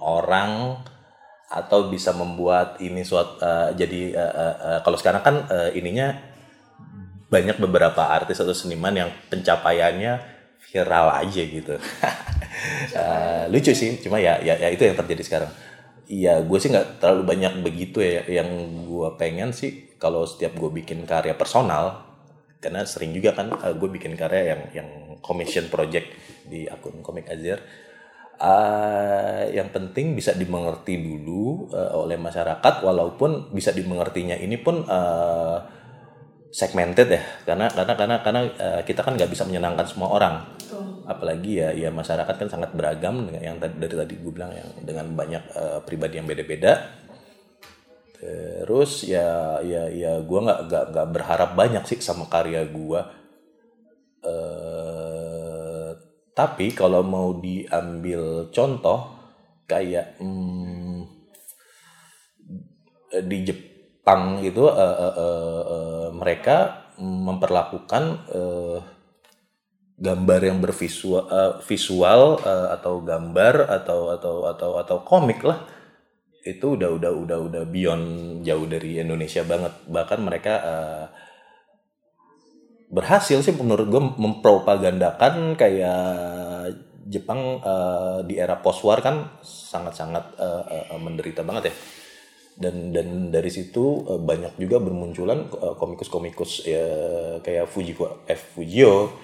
orang atau bisa membuat ini suatu eh, jadi eh, eh, eh, kalau sekarang kan eh, ininya banyak beberapa artis atau seniman yang pencapaiannya viral aja gitu. (laughs) Eh, lucu sih, cuma ya, ya ya itu yang terjadi sekarang. Iya, gue sih nggak terlalu banyak begitu ya. Yang gue pengen sih kalau setiap gue bikin karya personal, karena sering juga kan eh, gue bikin karya yang yang commission project di akun komik Azir. Eh, yang penting bisa dimengerti dulu eh, oleh masyarakat, walaupun bisa dimengertinya ini pun eh, segmented ya, karena karena karena karena eh, kita kan nggak bisa menyenangkan semua orang. Apalagi ya ya masyarakat kan sangat beragam dengan yang tadi dari tadi gue bilang yang dengan banyak eh, pribadi yang beda-beda terus ya ya ya gue nggak nggak nggak berharap banyak sih sama karya gue eh tapi kalau mau diambil contoh kayak hmm, di Jepang itu eh, eh, eh, eh, mereka memperlakukan eh, gambar yang bervisual eh, visual eh, atau gambar atau atau atau atau komik lah itu udah udah udah udah beyond jauh dari Indonesia banget. Bahkan mereka eh, berhasil sih menurut gue mempropagandakan kayak Jepang eh, di era post war kan sangat sangat menderita banget ya. Dan dan dari situ eh, banyak juga bermunculan eh, komikus-komikus ya kayak Fujiko F Fujio.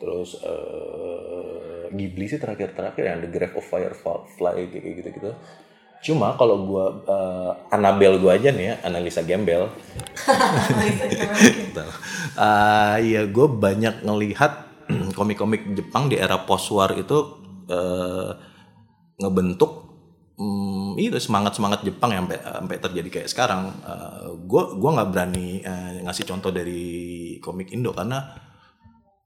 Terus eh, Ghibli sih terakhir-terakhir yang The Grave of Firefly kayak gitu-gitu cuma kalau gua eh, Annabelle gua aja nih ya analisa gembel. Ah, (laughs) iya gue banyak ngelihat (clears throat) komik-komik Jepang di era post war itu eh, ngebentuk hmm, itu semangat semangat Jepang yang sampai sampai terjadi kayak sekarang. Gue gua nggak berani eh, ngasih contoh dari komik Indo karena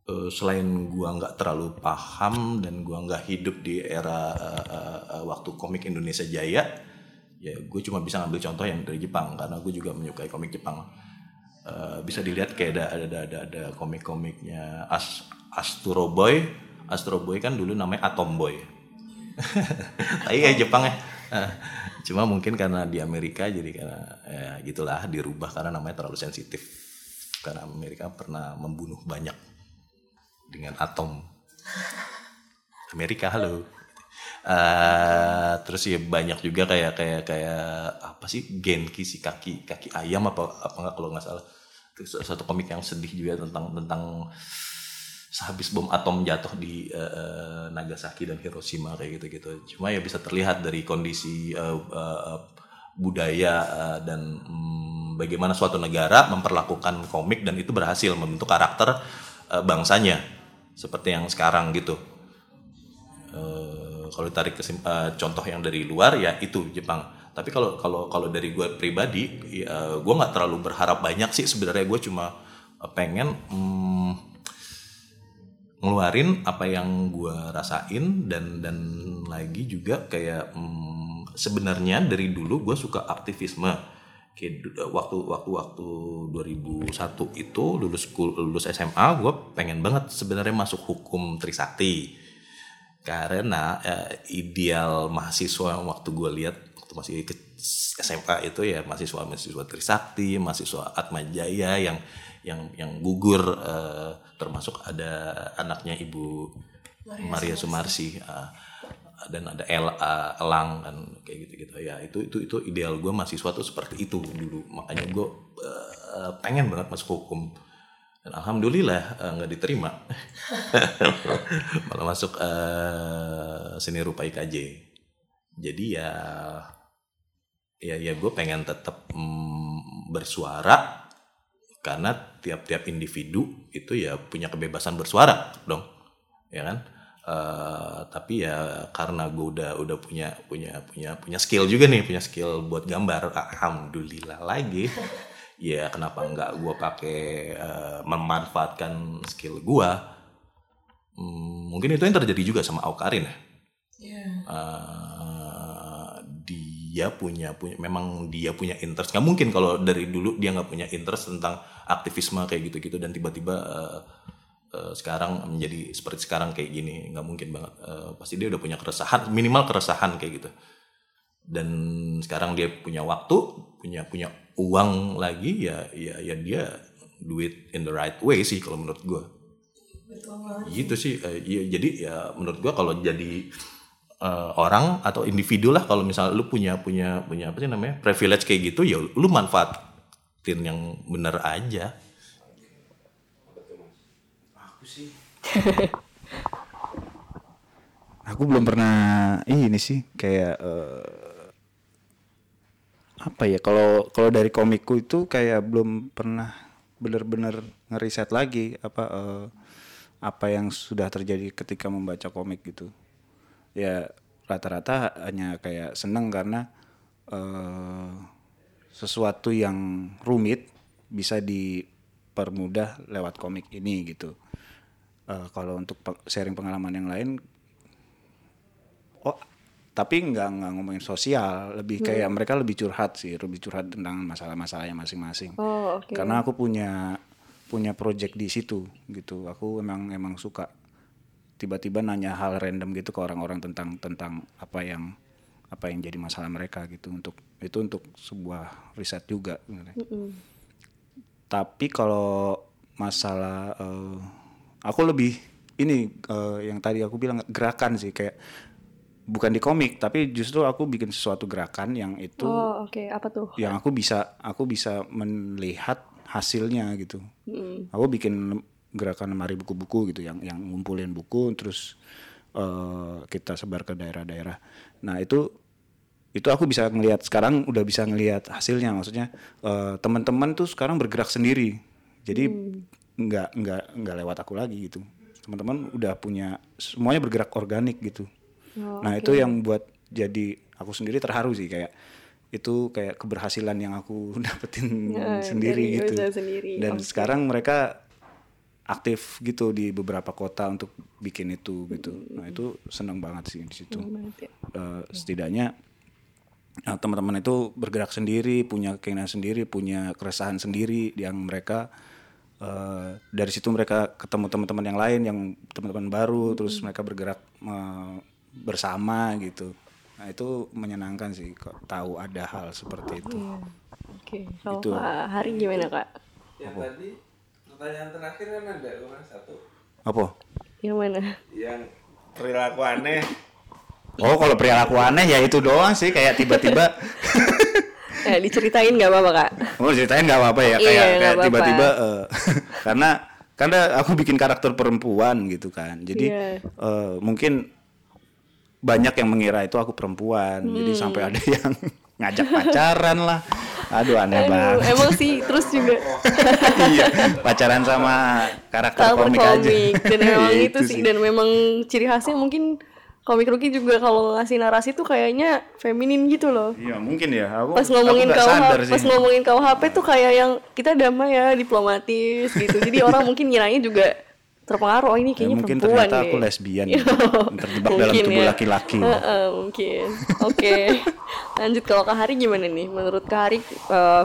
eh, selain gua nggak terlalu paham dan gua nggak hidup di era eh, eh, waktu komik Indonesia Jaya, ya gue cuma bisa ngambil contoh yang dari Jepang karena gue juga menyukai komik Jepang. Eh, bisa dilihat kayak ada ada ada, ada komik-komiknya As Astro Boy. Astro Boy kan dulu namanya Atom Boy. (laughs) Tapi kayak Jepang ya. Cuma mungkin karena di Amerika jadi karena ya gitulah dirubah karena namanya terlalu sensitif. Karena Amerika pernah membunuh banyak dengan atom. Amerika halo. Eh, terus ya banyak juga kayak kayak kayak apa sih Genki si kaki kaki ayam apa apa nggak kalau nggak salah Itu satu komik yang sedih juga tentang tentang sehabis bom atom jatuh di eh, Nagasaki dan Hiroshima kayak gitu-gitu. Cuma ya bisa terlihat dari kondisi eh, eh, budaya eh, dan mm, bagaimana suatu negara memperlakukan komik dan itu berhasil membentuk karakter eh, bangsanya seperti yang sekarang gitu. Eh, kalau ditarik kesim- eh, contoh yang dari luar ya itu Jepang. Tapi kalau kalau kalau dari gue pribadi, ya, gue nggak terlalu berharap banyak sih sebenarnya gue cuma eh, pengen mm, ngeluarin apa yang gue rasain dan dan lagi juga kayak mm, sebenarnya dari dulu gue suka aktivisme waktu waktu waktu 2001 itu lulus lulus SMA gue pengen banget sebenarnya masuk hukum Trisakti. Karena eh, ideal mahasiswa yang waktu gue lihat waktu masih ke SMA itu ya mahasiswa mahasiswa Trisakti mahasiswa Atma Jaya yang yang yang gugur eh, termasuk ada anaknya ibu Maria Sumarsi. Eh, dan ada El eh, Elang dan kayak gitu gitu ya itu itu itu ideal gue mahasiswa tuh seperti itu dulu. Makanya gue eh, pengen banget masuk hukum. Dan alhamdulillah eh, nggak diterima. (laughs) Malah masuk eh, seni rupa IKJ jadi ya ya ya gue pengen tetap mm, bersuara. Karena tiap-tiap individu itu ya punya kebebasan bersuara dong. Ya kan Eh, tapi ya karena gue udah udah punya punya punya punya skill juga nih punya skill buat gambar alhamdulillah lagi. (laughs) Ya kenapa nggak gue pakai eh, memanfaatkan skill gue Hmm, mungkin itu yang terjadi juga sama Aukarin ya. Eh, dia punya punya memang dia punya interest. Nggak mungkin kalau dari dulu dia nggak punya interest tentang aktivisme kayak gitu-gitu dan tiba-tiba eh, sekarang menjadi seperti sekarang kayak gini nggak mungkin banget. Eh, pasti dia udah punya keresahan minimal keresahan kayak gitu. Dan sekarang dia punya waktu punya punya uang lagi ya ya ya dia do it in the right way sih kalau menurut gue gitu sih Eh, iya, jadi ya menurut gua kalau jadi eh, orang atau individu lah kalau misalnya lu punya punya punya apa sih namanya privilege kayak gitu ya lu manfaatin yang bener aja (laughs) Aku belum pernah ini sih kayak eh, apa ya kalau kalau dari komikku itu kayak belum pernah benar-benar ngeriset lagi apa eh, apa yang sudah terjadi ketika membaca komik gitu. Ya rata-rata hanya kayak seneng karena eh, sesuatu yang rumit bisa dipermudah lewat komik ini gitu. Eh, kalau untuk sharing pengalaman yang lain oh tapi nggak nggak ngomongin sosial lebih kayak mereka lebih curhat sih lebih curhat tentang masalah-masalahnya masing-masing. Oh, oke. karena aku punya punya project di situ gitu. Aku emang emang suka tiba-tiba nanya hal random gitu ke orang-orang tentang tentang apa yang apa yang jadi masalah mereka gitu. Untuk itu untuk sebuah riset juga sebenarnya. tapi kalau masalah eh, aku lebih ini eh, yang tadi aku bilang gerakan sih kayak bukan di komik tapi justru aku bikin sesuatu gerakan yang itu Oh, oke. Apa tuh? yang aku bisa aku bisa melihat hasilnya gitu. Aku bikin gerakan lemari buku-buku gitu yang yang ngumpulin buku terus eh, kita sebar ke daerah-daerah. Nah itu itu aku bisa ngelihat sekarang udah bisa ngelihat hasilnya maksudnya eh, teman-teman tuh sekarang bergerak sendiri jadi nggak nggak nggak lewat aku lagi gitu. Teman-teman udah punya semuanya bergerak organik gitu. Nah itu yang buat jadi aku sendiri terharu sih kayak itu kayak keberhasilan yang aku (laughs) dapetin (laughs) Ya, sendiri gitu. sendiri. dan Oke. sekarang mereka aktif gitu di beberapa kota untuk bikin itu gitu. Nah itu seneng banget sih di situ. Ya. Eh, setidaknya eh, teman-teman itu bergerak sendiri, punya keinginan sendiri, punya keresahan sendiri yang mereka eh, dari situ mereka ketemu teman-teman yang lain yang teman-teman baru, terus mereka bergerak eh, bersama gitu. Nah itu menyenangkan sih kok tahu ada hal seperti itu. Iya. Oke. Kalau Gitu. Pak Hari gimana kak? Yang tadi pertanyaan terakhir kan ada orang satu Apa? Yang mana? yang perilaku aneh. Oh kalau perilaku aneh ya itu doang sih kayak tiba-tiba (laughs) Eh, diceritain nggak apa-apa kak? Oh ceritain nggak apa-apa ya Iya, kayak nggak kayak tiba-tiba eh, (laughs) karena karena aku bikin karakter perempuan gitu kan. Jadi Iya. eh, mungkin banyak yang mengira itu aku perempuan. Jadi Hmm. sampai ada yang (laughs) ngajak pacaran lah. Aduh aneh Aduh, banget. emang sih terus juga. (laughs) Iya pacaran sama karakter komik, komik, aja. dan memang itu, Itu sih. dan memang ciri khasnya mungkin komik rookie juga kalau ngasih narasi tuh kayaknya feminin gitu loh. iya mungkin ya aku Pas ngomongin aku sadar pas ngomongin KUHP tuh kayak yang kita damai ya, diplomatis gitu. Jadi orang (laughs) mungkin ngiranya juga terpengaruh oh ini Ya, kayaknya mungkin perempuan ternyata deh. aku lesbian (laughs) Iya. terjebak dalam Mungkin tubuh ya. laki-laki Heeh, mungkin. Oke. (laughs) Lanjut kalau Kak Hari gimana nih? Menurut Kak Hari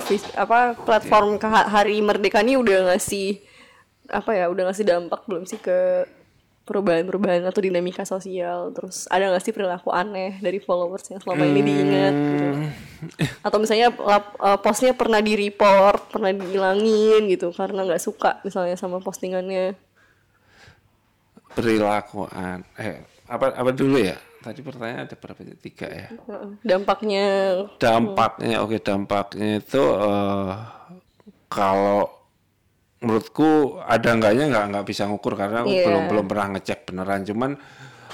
vis- apa platform Kak Hari Merdeka ini udah ngasih apa ya? Udah ngasih dampak belum sih ke perubahan-perubahan atau dinamika sosial? Terus ada nggak sih perilaku aneh dari followers yang selama ini diingat gitu? Atau misalnya lap- eh, postnya pernah di report, pernah dihilangin gitu karena nggak suka misalnya sama postingannya. perilakuan eh apa apa dulu ya tadi pertanyaan ada berapa tiga ya. Dampaknya dampaknya oke dampaknya itu eh, kalau menurutku ada enggaknya nggak nggak bisa ngukur karena Iya. belum belum pernah ngecek beneran. Cuman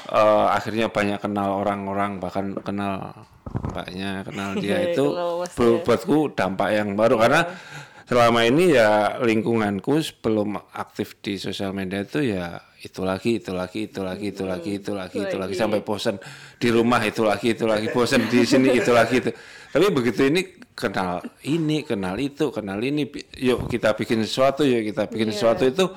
eh, akhirnya banyak kenal orang-orang bahkan kenal mbaknya kenal (laughs) dia itu Kenal buatku dampak yang baru. Karena selama ini ya lingkunganku sebelum aktif di sosial media itu ya itu lagi itu lagi itu lagi itu lagi itu lagi itu lagi. sampai bosan di rumah itu lagi itu lagi. Bosan di sini itu lagi itu. Tapi begitu ini kenal ini kenal itu kenal ini yuk kita bikin sesuatu yuk kita bikin sesuatu itu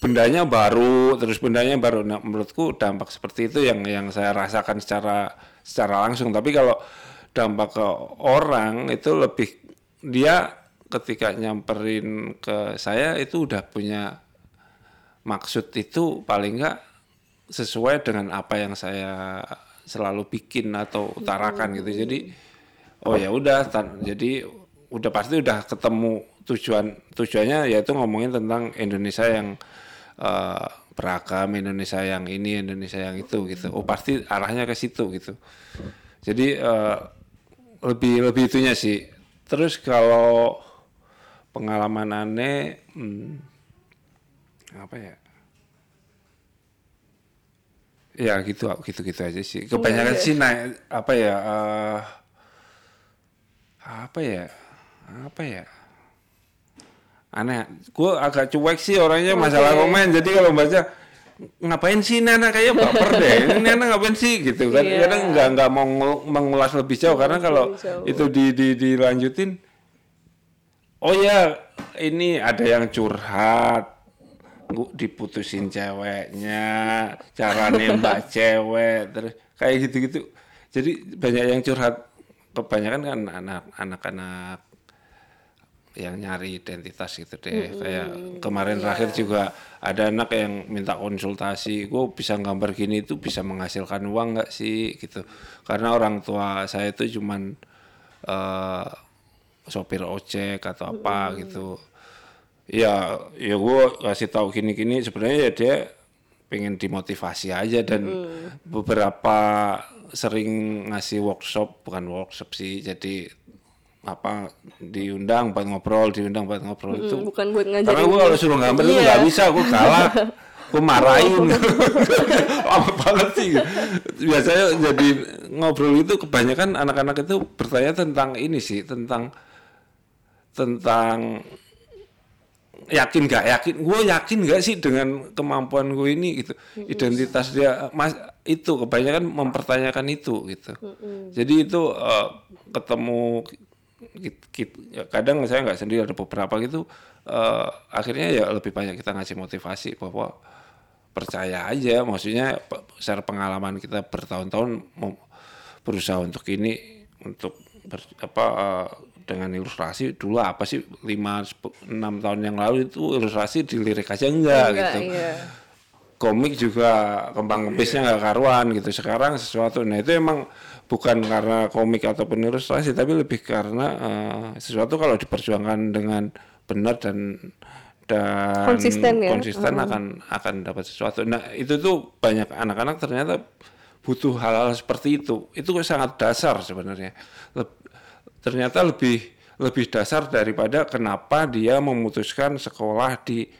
bendanya baru terus bendanya baru. Nah menurutku dampak seperti itu yang yang saya rasakan secara secara langsung. Tapi kalau dampak ke orang itu lebih dia ketika nyamperin ke saya itu udah punya maksud itu paling enggak sesuai dengan apa yang saya selalu bikin atau utarakan gitu. Jadi oh ya udah jadi udah pasti udah ketemu tujuan tujuannya yaitu ngomongin tentang Indonesia yang eh, beragam Indonesia yang ini Indonesia yang itu gitu. Oh pasti arahnya ke situ gitu. Jadi eh, lebih lebih itunya sih. Terus kalau pengalaman aneh hmm, apa ya? Ya gitu gitu gitu aja sih. Kebanyakan sih naik apa ya eh, apa ya? Apa ya? Aneh. Gue agak cuek sih orangnya masalah komen jadi kalau baca ngapain sih Nana? Kayak baper deh. (laughs) Ini Nana ngapain sih? Gitu kan. Iya. kadang nggak nggak mau mengulas lebih jauh. Karena kalau jauh. itu di, di dilanjutin oh ya ini ada yang curhat. Gua diputusin ceweknya. Cara nembak (laughs) cewek. Terus kayak gitu-gitu. Jadi banyak yang curhat kebanyakan kan anak anak-anak yang nyari identitas gitu deh. Kayak kemarin terakhir juga ada anak yang minta konsultasi gue bisa gambar gini itu bisa menghasilkan uang nggak sih? Gitu. Karena orang tua saya itu cuman eh, sopir ojek atau apa gitu. Ya ya gue kasih tahu gini-gini sebenarnya ya dia pengen dimotivasi aja dan beberapa sering ngasih workshop bukan workshop sih jadi apa diundang buat ngobrol diundang buat ngobrol itu. Hmm, bukan buat ngajarin karena gue kalau suruh gambar itu Iya. nggak bisa gue kalah (laughs) gue marahin. (laughs) Apa banget sih? Biasanya jadi ngobrol itu kebanyakan anak-anak itu bertanya tentang ini sih tentang tentang yakin gak yakin gue yakin gak sih dengan kemampuan gue ini gitu? Identitas dia mas itu kebanyakan mempertanyakan itu gitu. Jadi itu eh, ketemu ya kadang saya nggak sendiri ada beberapa gitu eh, akhirnya ya lebih banyak kita ngasih motivasi bahwa percaya aja. Maksudnya secara pengalaman kita bertahun-tahun berusaha untuk ini untuk ber- apa eh, dengan ilustrasi dulu apa sih 5 6 tahun yang lalu itu ilustrasi dilirik aja enggak, Enggak, gitu. iya. Komik juga kembang kempisnya nggak karuan gitu. Sekarang sesuatu. Nah itu emang bukan karena komik ataupun ilustrasi tapi lebih karena eh, sesuatu kalau diperjuangkan dengan benar dan dan Konsisten ya. konsisten akan akan dapat sesuatu. Nah itu tuh banyak anak-anak ternyata butuh hal-hal seperti itu. Itu sangat dasar sebenarnya. Leb- ternyata lebih lebih dasar daripada kenapa dia memutuskan sekolah di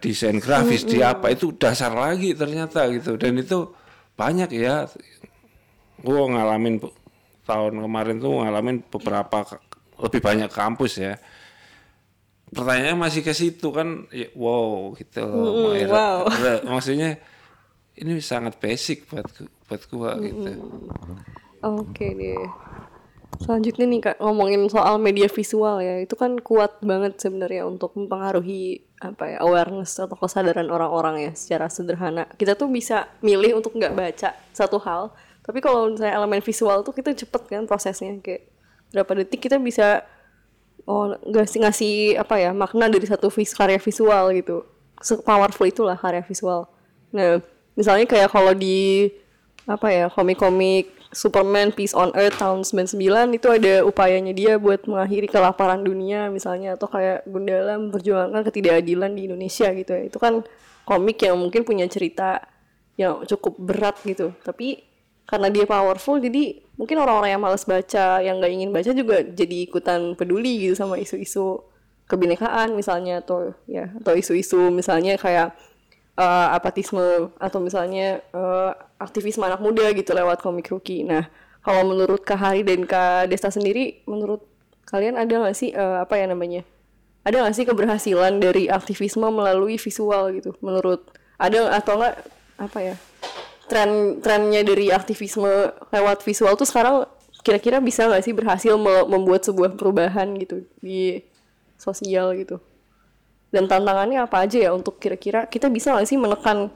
desain grafis di apa? Itu dasar lagi ternyata gitu. Dan itu banyak ya. Gue ngalamin tahun kemarin tuh ngalamin beberapa lebih banyak kampus ya. Pertanyaannya masih ke situ kan ya, wow gitu. Maira. wow. (laughs) Maksudnya ini sangat basic buat buat gua gitu. Oke deh. Selanjutnya nih kak ngomongin soal media visual ya itu kan kuat banget sebenarnya untuk mempengaruhi apa ya awareness atau kesadaran orang-orang ya secara sederhana. Kita tuh bisa milih untuk nggak baca satu hal, tapi kalau misalnya elemen visual tuh kita cepet kan prosesnya kayak berapa detik kita bisa oh ngasih ngasih apa ya makna dari satu vis karya visual gitu. Se powerful itulah karya visual. Nah misalnya kayak kalau di apa ya komik-komik Superman Peace on Earth tahun 99 itu ada upayanya dia buat mengakhiri kelaparan dunia misalnya. Atau kayak Gundala memperjuangkan ketidakadilan di Indonesia gitu ya. Itu kan komik yang mungkin punya cerita yang cukup berat gitu. Tapi karena dia powerful jadi mungkin orang-orang yang males baca yang nggak ingin baca juga jadi ikutan peduli gitu sama isu-isu kebinekaan misalnya. Atau ya atau isu-isu misalnya kayak eh, apatisme. Atau misalnya eh, aktivisme anak muda gitu lewat komik rookie. Nah, kalau menurut Kak Hari dan Kak Desta sendiri, menurut kalian ada nggak sih eh, apa ya namanya? Ada nggak sih keberhasilan dari aktivisme melalui visual gitu? Menurut ada atau enggak apa ya? Tren trennya dari aktivisme lewat visual tuh sekarang kira-kira bisa nggak sih berhasil me- membuat sebuah perubahan gitu di sosial gitu? dan tantangannya apa aja ya untuk kira-kira kita bisa nggak sih menekan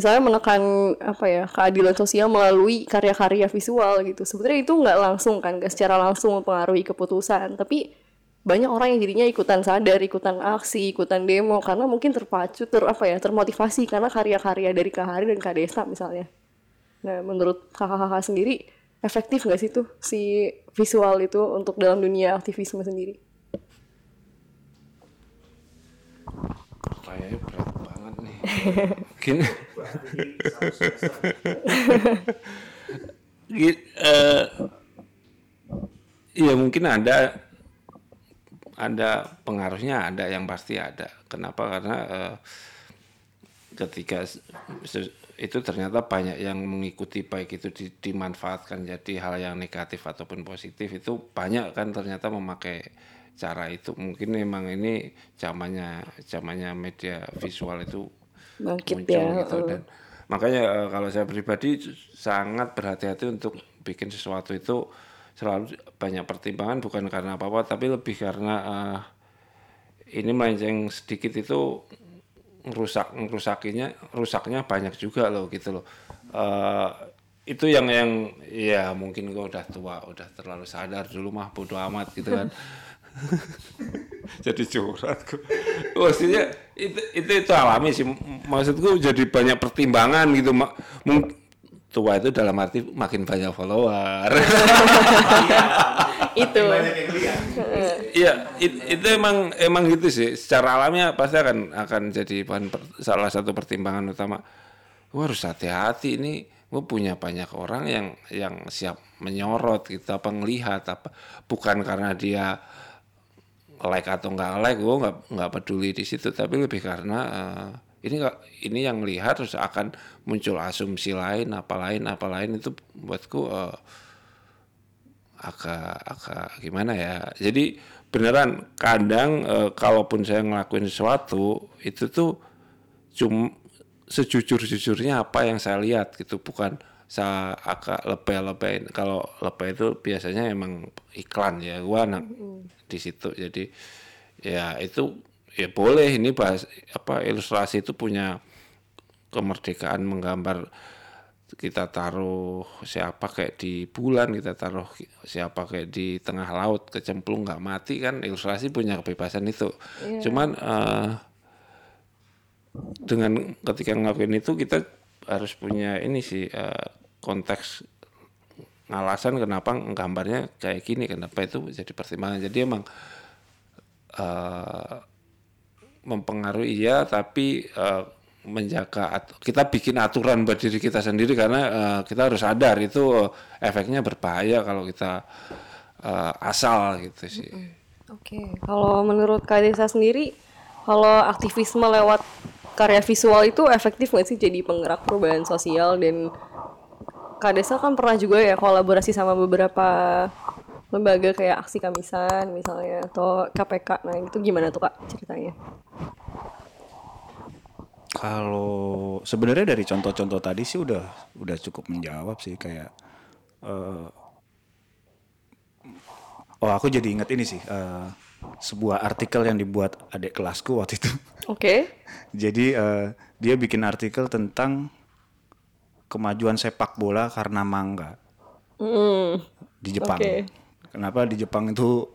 misalnya menekan apa ya keadilan sosial melalui karya-karya visual gitu. Sebenarnya itu nggak langsung kan nggak secara langsung mempengaruhi keputusan. Tapi banyak orang yang jadinya ikutan sadar ikutan aksi ikutan demo karena mungkin terpacu ter apa ya termotivasi karena karya-karya dari Kak Hari dan Kak Desta misalnya. Nah menurut kakak-kakak sendiri efektif nggak sih tuh si visual itu untuk dalam dunia aktivisme sendiri? Kayaknya berat banget nih mungkin Gi- eh, Iya mungkin ada ada pengaruhnya ada yang pasti ada. Kenapa? Karena eh, ketika itu ternyata banyak yang mengikuti baik itu di- dimanfaatkan jadi hal yang negatif ataupun positif itu banyak kan ternyata memakai cara itu mungkin memang ini zamannya zamannya media visual itu Bangkit muncul ya, gitu. dan makanya eh, kalau saya pribadi sangat berhati-hati untuk bikin sesuatu itu selalu banyak pertimbangan bukan karena apa-apa tapi lebih karena eh, ini melenceng sedikit itu rusak ngerusakinya rusaknya banyak juga loh gitu loh. Eh, itu yang yang ya mungkin gue udah tua udah terlalu sadar dulu mah bodo amat gitu kan (laughs) (laughs) jadi curhat. Gue maksudnya itu itu itu alami sih. Maksudku jadi banyak pertimbangan gitu tua itu dalam arti makin banyak follower. Itu. Iya, it- itu emang emang gitu sih. Secara alamiah pasti akan akan jadi bahan per- salah satu pertimbangan utama. Gue harus hati-hati ini. Gue punya banyak orang yang yang siap menyorot gitu apa ngelihat apa. Bukan karena dia like atau nggak like gue nggak nggak peduli di situ. Tapi lebih karena eh, ini nggak ini yang lihat terus akan muncul asumsi lain apa lain apa lain itu buatku eh, agak agak gimana ya. Jadi beneran kadang eh, kalaupun saya ngelakuin sesuatu itu tuh cum sejujur-jujurnya apa yang saya lihat gitu. Bukan saya agak lebay-lebay. Kalau lebay itu biasanya emang iklan ya. Gua anak di situ. Jadi ya itu ya boleh ini bahas apa ilustrasi itu punya kemerdekaan menggambar kita taruh siapa kayak di bulan kita taruh siapa kayak di tengah laut kecemplung nggak mati kan ilustrasi punya kebebasan itu. Cuman eh, dengan ketika ngelakuin itu kita harus punya ini sih eh, konteks alasan kenapa gambarnya kayak gini kenapa itu jadi pertimbangan jadi emang eh, mempengaruhi iya tapi eh, menjaga at- kita bikin aturan buat diri kita sendiri karena eh, kita harus sadar itu efeknya berbahaya kalau kita eh, asal gitu sih. Oke, kalau menurut Kak Desa sendiri, kalau aktivisme lewat karya visual itu efektif nggak sih jadi penggerak perubahan sosial dan Kak Desa kan pernah juga ya kolaborasi sama beberapa lembaga kayak Aksi Kamisan misalnya atau KPK. Nah, itu gimana tuh Kak ceritanya? Kalau sebenarnya dari contoh-contoh tadi sih udah udah cukup menjawab sih kayak eh, oh aku jadi ingat ini sih eh, sebuah artikel yang dibuat adik kelasku waktu itu. Oke. (laughs) Jadi eh, dia bikin artikel tentang kemajuan sepak bola karena mangga Hmm, di Jepang. Oke. Kenapa di Jepang itu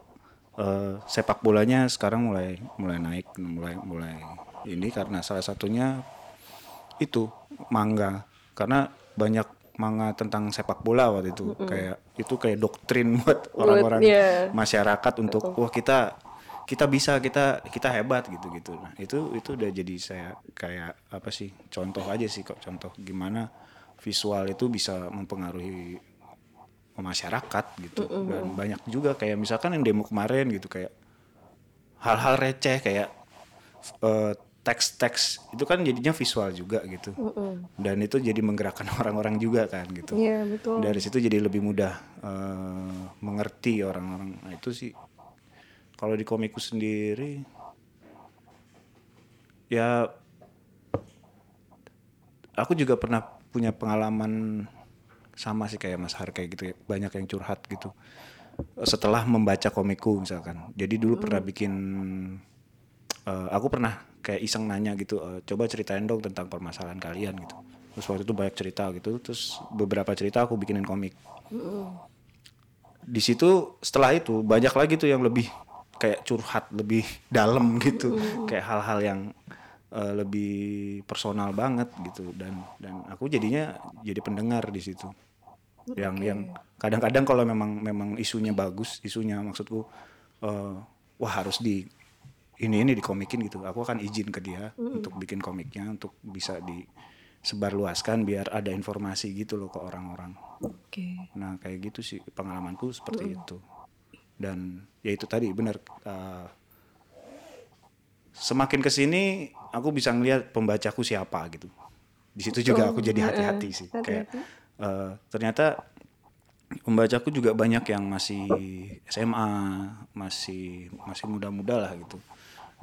eh, sepak bolanya sekarang mulai mulai naik, mulai mulai ini karena salah satunya itu manga. Karena banyak manga tentang sepak bola waktu itu kayak itu kayak doktrin (laughs) buat orang-orang iya. masyarakat untuk wah kita kita bisa kita kita hebat gitu gitu nah itu itu udah jadi saya kayak apa sih contoh aja sih kok contoh gimana visual itu bisa mempengaruhi masyarakat gitu. Dan banyak juga kayak misalkan yang demo kemarin gitu kayak hal-hal receh kayak eh, teks-teks itu kan jadinya visual juga gitu. Dan itu jadi menggerakkan (laughs) orang-orang juga kan gitu. Iya, betul. dari situ jadi lebih mudah eh, mengerti orang-orang. Nah itu sih. Kalau di komikku sendiri ya aku juga pernah punya pengalaman sama sih kayak Mas Har kayak gitu ya. Banyak yang curhat gitu. Setelah membaca komikku misalkan. Jadi dulu pernah bikin eh, aku pernah kayak iseng nanya gitu eh, coba ceritain dong tentang permasalahan kalian gitu. Terus waktu itu banyak cerita gitu. Terus beberapa cerita aku bikinin komik. Di situ setelah itu banyak lagi tuh yang lebih kayak curhat lebih (laughs) dalam gitu. Kayak hal-hal yang eh, lebih personal banget gitu dan dan aku jadinya jadi pendengar di situ yang yang kadang-kadang kalau memang memang isunya bagus isunya maksudku eh, wah harus di ini ini dikomikin gitu aku akan izin ke dia untuk bikin komiknya untuk bisa disebarluaskan biar ada informasi gitu loh ke orang-orang Oke. Nah kayak gitu sih pengalamanku seperti itu. Dan ya itu tadi benar. uh, semakin ke sini aku bisa ngelihat pembacaku siapa gitu. Di situ juga aku jadi hati-hati sih. Kayak uh, ternyata pembacaku juga banyak yang masih SMA, masih masih muda-muda lah gitu.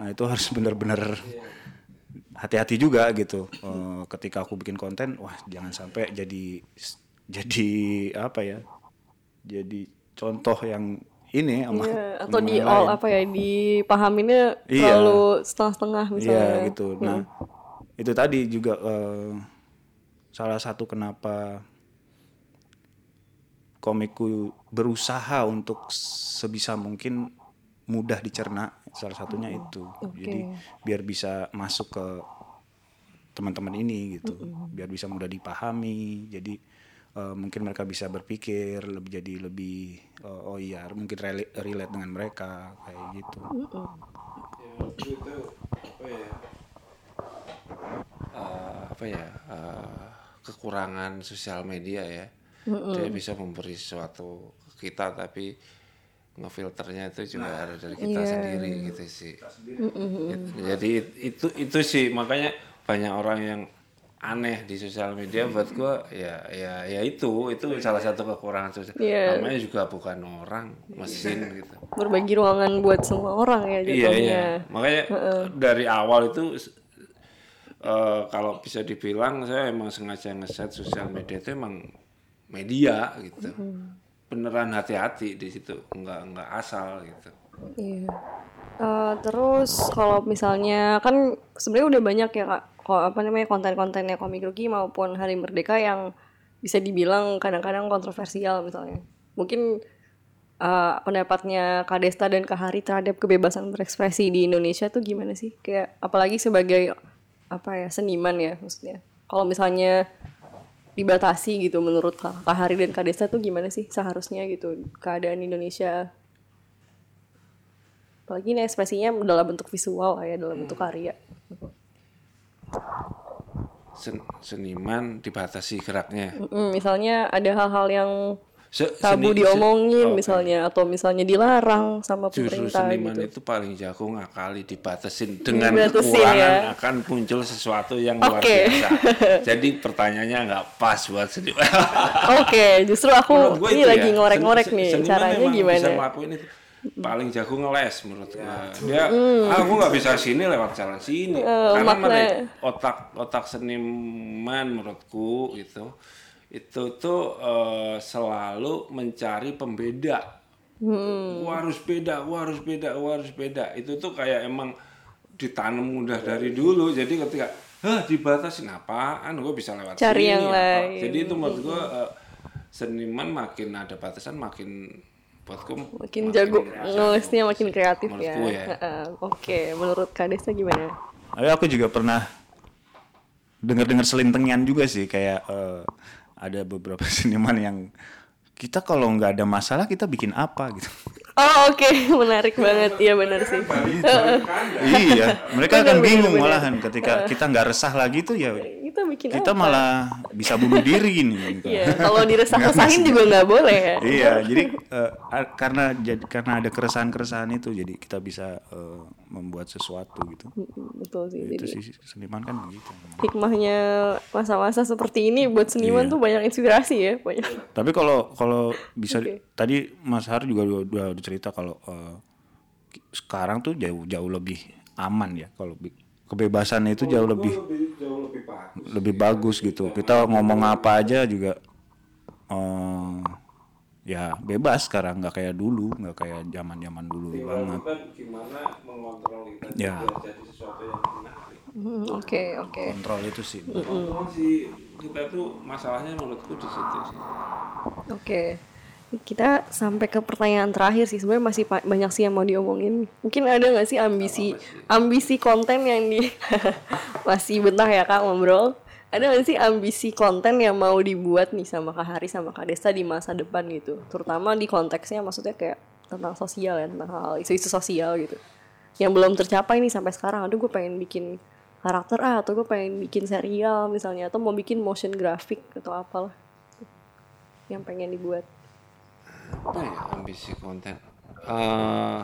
Nah itu harus benar-benar hati-hati juga gitu. Uh, ketika aku bikin konten, wah jangan sampai jadi jadi apa ya? Jadi contoh yang ini sama Iya, (laughs) atau di all lain. apa ya dipahaminnya Iya. terlalu setengah-setengah misalnya. Iya gitu. Nah itu tadi juga eh, salah satu kenapa komikku berusaha untuk sebisa mungkin mudah dicerna salah satunya itu. Jadi biar bisa masuk ke teman-teman ini gitu, biar bisa mudah dipahami. Jadi eh, mungkin mereka bisa berpikir lebih jadi lebih eh, oh iya mungkin rela- relate dengan mereka kayak gitu. itu apa ya eh, apa ya eh, kekurangan sosial media ya. Dia bisa memberi sesuatu ke kita tapi ngefilternya itu juga ada dari kita sendiri gitu sih. It- jadi itu itu sih. Makanya banyak orang yang aneh di sosial media buat gua ya ya ya itu itu salah satu kekurangan sosial Iya. namanya juga bukan orang mesin gitu Berbagi ruangan buat semua orang ya Iya jatuhnya. iya. Makanya dari awal itu eh, kalau bisa dibilang saya emang sengaja ngeset sosial media itu emang media gitu. Beneran hati-hati di situ, nggak nggak asal gitu. Iya. Eh, terus kalau misalnya kan sebenarnya udah banyak ya kak, apa namanya konten-kontennya komik Ruki maupun Hari Merdeka yang bisa dibilang kadang-kadang kontroversial misalnya. Mungkin eh, pendapatnya Kak Desta dan Kak Hari terhadap kebebasan berekspresi di Indonesia tuh gimana sih? Kayak apalagi sebagai apa ya seniman ya maksudnya. Kalau misalnya dibatasi gitu menurut Kak Kak Hari dan Kak Desta tuh gimana sih seharusnya gitu keadaan Indonesia apalagi ini ekspresinya dalam bentuk visual ya dalam bentuk karya Sen- seniman dibatasi geraknya. Mm, misalnya ada hal-hal yang Se- tabu seni- diomongin se- oh, misalnya atau misalnya dilarang sama Justru pemerintah seniman gitu. itu paling jago ngakali dibatasin dengan Dibatasin, kekurangan ya. akan muncul sesuatu yang luar Oke. biasa. (laughs) Jadi pertanyaannya nggak pas buat seniman. Oke, justru aku ini lagi ya, ngorek-ngorek nih caranya gimana. Bisa ngelakuin itu. Paling jago ngeles menurut gua. Dia Hmm. ah gua nggak bisa sini lewat jalan sini. Eh, Karena makna- mana, otak otak seniman menurutku itu itu tuh eh, selalu mencari pembeda. Hmm. Gua harus beda, gua harus beda, gua harus beda. Itu tuh kayak emang ditanam udah dari dulu. Jadi ketika Hah, dibatasin apaan? Gue bisa lewat Cari sini. yang apa." lain. Jadi itu menurut gue eh, seniman makin ada batasan makin buatku makin jago jago. ngelesnya makin kreatif ya. Ya. Heeh, Oke, menurut Kak Desa gimana? Tapi aku juga pernah dengar-dengar selintengan juga sih kayak eh, ada beberapa (laughs) seniman yang kita kalau nggak ada masalah kita bikin apa gitu. Oh oke, (laughs) menarik banget. Iya benar sih. iya, mereka akan bingung malahan ketika kita nggak resah lagi tuh ya Kita bikin kita apa? malah bisa bunuh diri nih. Gitu. Iya, kalau diresah-resahin juga nggak boleh ya. iya, jadi a- karena jadi karena ada keresahan-keresahan itu jadi kita bisa eh, membuat sesuatu gitu. Betul sih. Itu Jadi sih seniman kan begitu. hikmahnya masa-masa seperti ini buat seniman Iya. tuh banyak inspirasi ya, banyak. Tapi kalau kalau bisa Oke. tadi Mas Har juga udah, cerita kalau ki- sekarang tuh jauh jauh lebih aman ya kalau kebebasan itu jauh lebih lebih bagus. lebih bagus gitu. Kita ngomong apa aja juga eh, ya bebas sekarang nggak kayak dulu, nggak kayak zaman-zaman dulu banget. Kan gimana mengontrol itu Ya. jadi sesuatu yang menarik. Hmm, Oke, oke. Kontrol itu sih. Kontrol sih kita tuh masalahnya menurutku di situ sih. Oke. Kita sampai ke pertanyaan terakhir sih. Sebenarnya masih banyak sih yang mau diomongin. Mungkin ada nggak sih ambisi ambisi konten yang di (laughs) masih bentar ya Kak ngobrol. Ada nggak sih ambisi konten yang mau dibuat nih sama Kak Hari sama Kak Desta di masa depan gitu? Terutama di konteksnya maksudnya kayak tentang sosial ya, tentang hal isu-isu sosial gitu. Yang belum tercapai nih sampai sekarang. Aduh gue pengen bikin karakter ah atau gue pengen bikin serial misalnya atau mau bikin motion graphic atau apalah yang pengen dibuat. Apa ya ambisi konten. Eh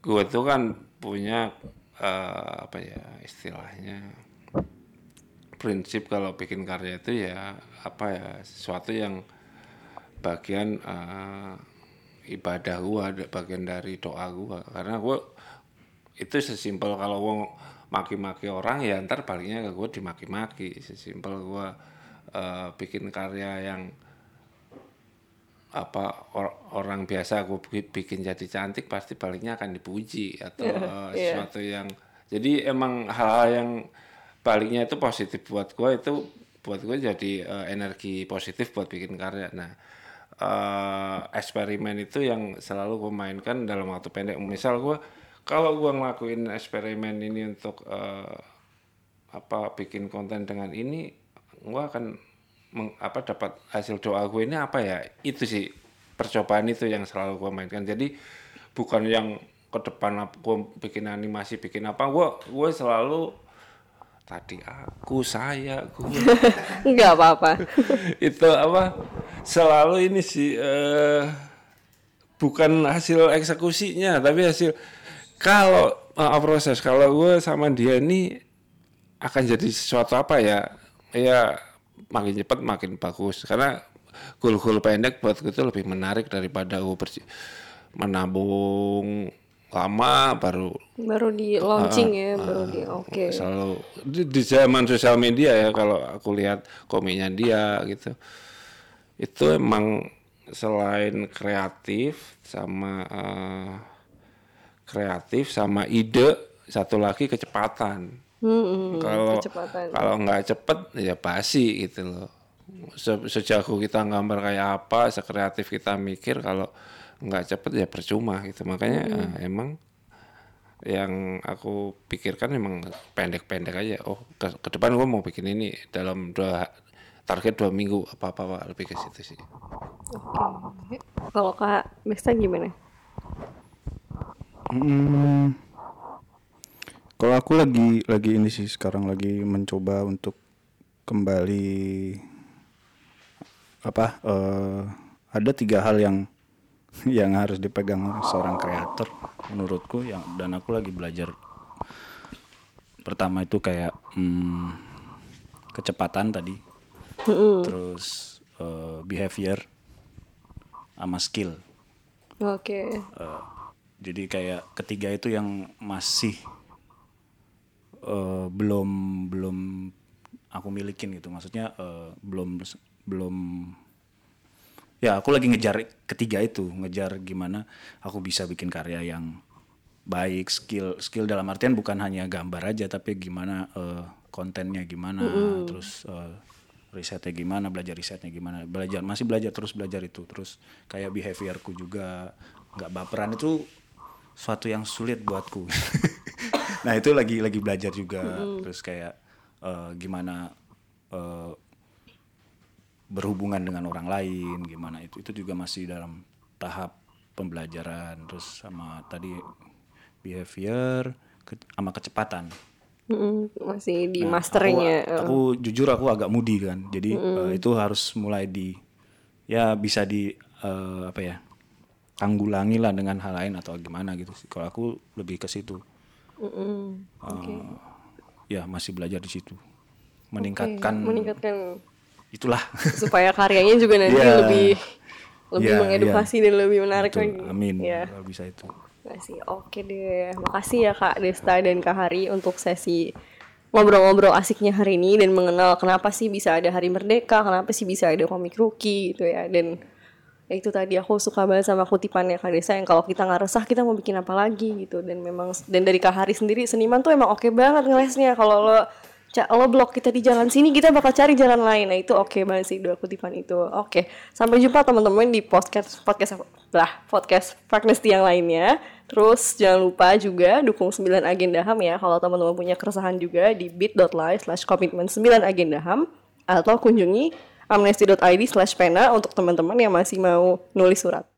gue tuh kan punya eh, apa ya istilahnya prinsip kalau bikin karya itu ya apa ya sesuatu yang bagian eh, ibadah gua bagian dari doa gua. Karena gua itu sesimpel kalau gua maki-maki orang ya ntar baliknya ke gua dimaki-maki. Sesimpel gua eh, bikin karya yang apa or- orang biasa aku bi- bikin jadi cantik pasti baliknya akan dipuji atau eh, iya. sesuatu yang jadi emang hal-hal yang baliknya itu positif buat gue itu buat gue jadi eh, energi positif buat bikin karya nah eh, eksperimen itu yang selalu gue mainkan dalam waktu pendek misal gue kalau gue ngelakuin eksperimen ini untuk eh, apa bikin konten dengan ini gue akan meng- apa dapat hasil doa gue ini apa ya? Itu sih percobaan itu yang selalu gue mainkan. Jadi bukan yang ke depan gue bikin animasi bikin apa. Gue gue selalu tadi aku saya gue Enggak (laughs) apa-apa. (laughs) itu apa? Selalu ini sih eh, bukan hasil eksekusinya tapi hasil kalau eh, proses. Kalau gue sama dia ini akan jadi sesuatu apa ya? Ya makin cepat makin bagus. Karena goal-goal pendek buat itu lebih menarik daripada gue menabung lama baru Baru di launching ya, baru di oke. selalu di, di zaman sosial media ya kalau aku lihat komiknya dia gitu. Itu emang selain kreatif sama eh, kreatif sama ide satu lagi kecepatan Hmm, hmm, kalau kecepatan. kalau nggak cepet ya basi gitu loh. Se- sejago kita gambar kayak apa sekreatif kita mikir kalau nggak cepet ya percuma gitu. Makanya eh, emang yang aku pikirkan emang pendek-pendek aja. Oh ke, ke depan gue mau bikin ini dalam dua target dua minggu apa apa, apa lebih ke situ sih. Oke. Kalau Kak Besta gimana? Hmm, kalau aku lagi lagi ini sih sekarang lagi mencoba untuk kembali apa eh, ada tiga hal yang (laughs) yang harus dipegang seorang kreator menurutku yang dan aku lagi belajar. Pertama itu kayak hmm, kecepatan tadi. Terus eh, behavior sama skill. Oke. Eh, jadi kayak ketiga itu yang masih eh, belum belum aku milikin gitu. Maksudnya eh, belum belum ya aku lagi ngejar ketiga itu ngejar gimana aku bisa bikin karya yang baik skill skill dalam artian bukan hanya gambar aja tapi gimana eh, kontennya gimana terus eh, risetnya gimana belajar risetnya gimana. Belajar masih belajar terus belajar itu. Terus kayak behaviorku juga nggak baperan. Itu suatu yang sulit buatku (laughs) nah itu lagi lagi belajar juga. Terus kayak eh, gimana eh, berhubungan dengan orang lain gimana itu itu juga masih dalam tahap pembelajaran. Terus sama tadi behavior ke- sama kecepatan. Mm-mm, masih di Nah, masternya. aku, aku jujur aku agak mudi kan. Jadi eh, itu harus mulai di ya bisa di eh, apa ya tanggulangi lah dengan hal lain atau gimana gitu sih. Kalau aku lebih ke situ Mm-mm. Eh, ya masih belajar di situ meningkatkan meningkatkan itulah supaya karyanya juga nanti Iya. (laughs) lebih lebih Iya, mengedukasi dan lebih menarik Betul, lagi. amin Ya. kalau bisa itu Makasih. Oke deh. Makasih ya Kak Desta dan Kak Hari untuk sesi ngobrol-ngobrol asiknya hari ini dan mengenal kenapa sih bisa ada Hari Merdeka, kenapa sih bisa ada komik rookie gitu ya. Dan ya itu tadi aku suka banget sama kutipannya Kak Desa yang kalau kita nggak resah kita mau bikin apa lagi gitu dan memang dan dari Kak Hari sendiri seniman tuh emang oke banget ngelesnya kalau lo lo blok kita di jalan sini, kita bakal cari jalan lain. Nah itu oke banget sih dua kutipan itu. Oke, sampai jumpa teman-teman di podcast podcast lah podcast Fagnesti yang lainnya. Terus jangan lupa juga dukung 9 agenda HAM ya. Kalau teman-teman punya keresahan juga di bit.ly slash komitmen 9 agenda HAM. Atau kunjungi amnesty.id slash pena untuk teman-teman yang masih mau nulis surat.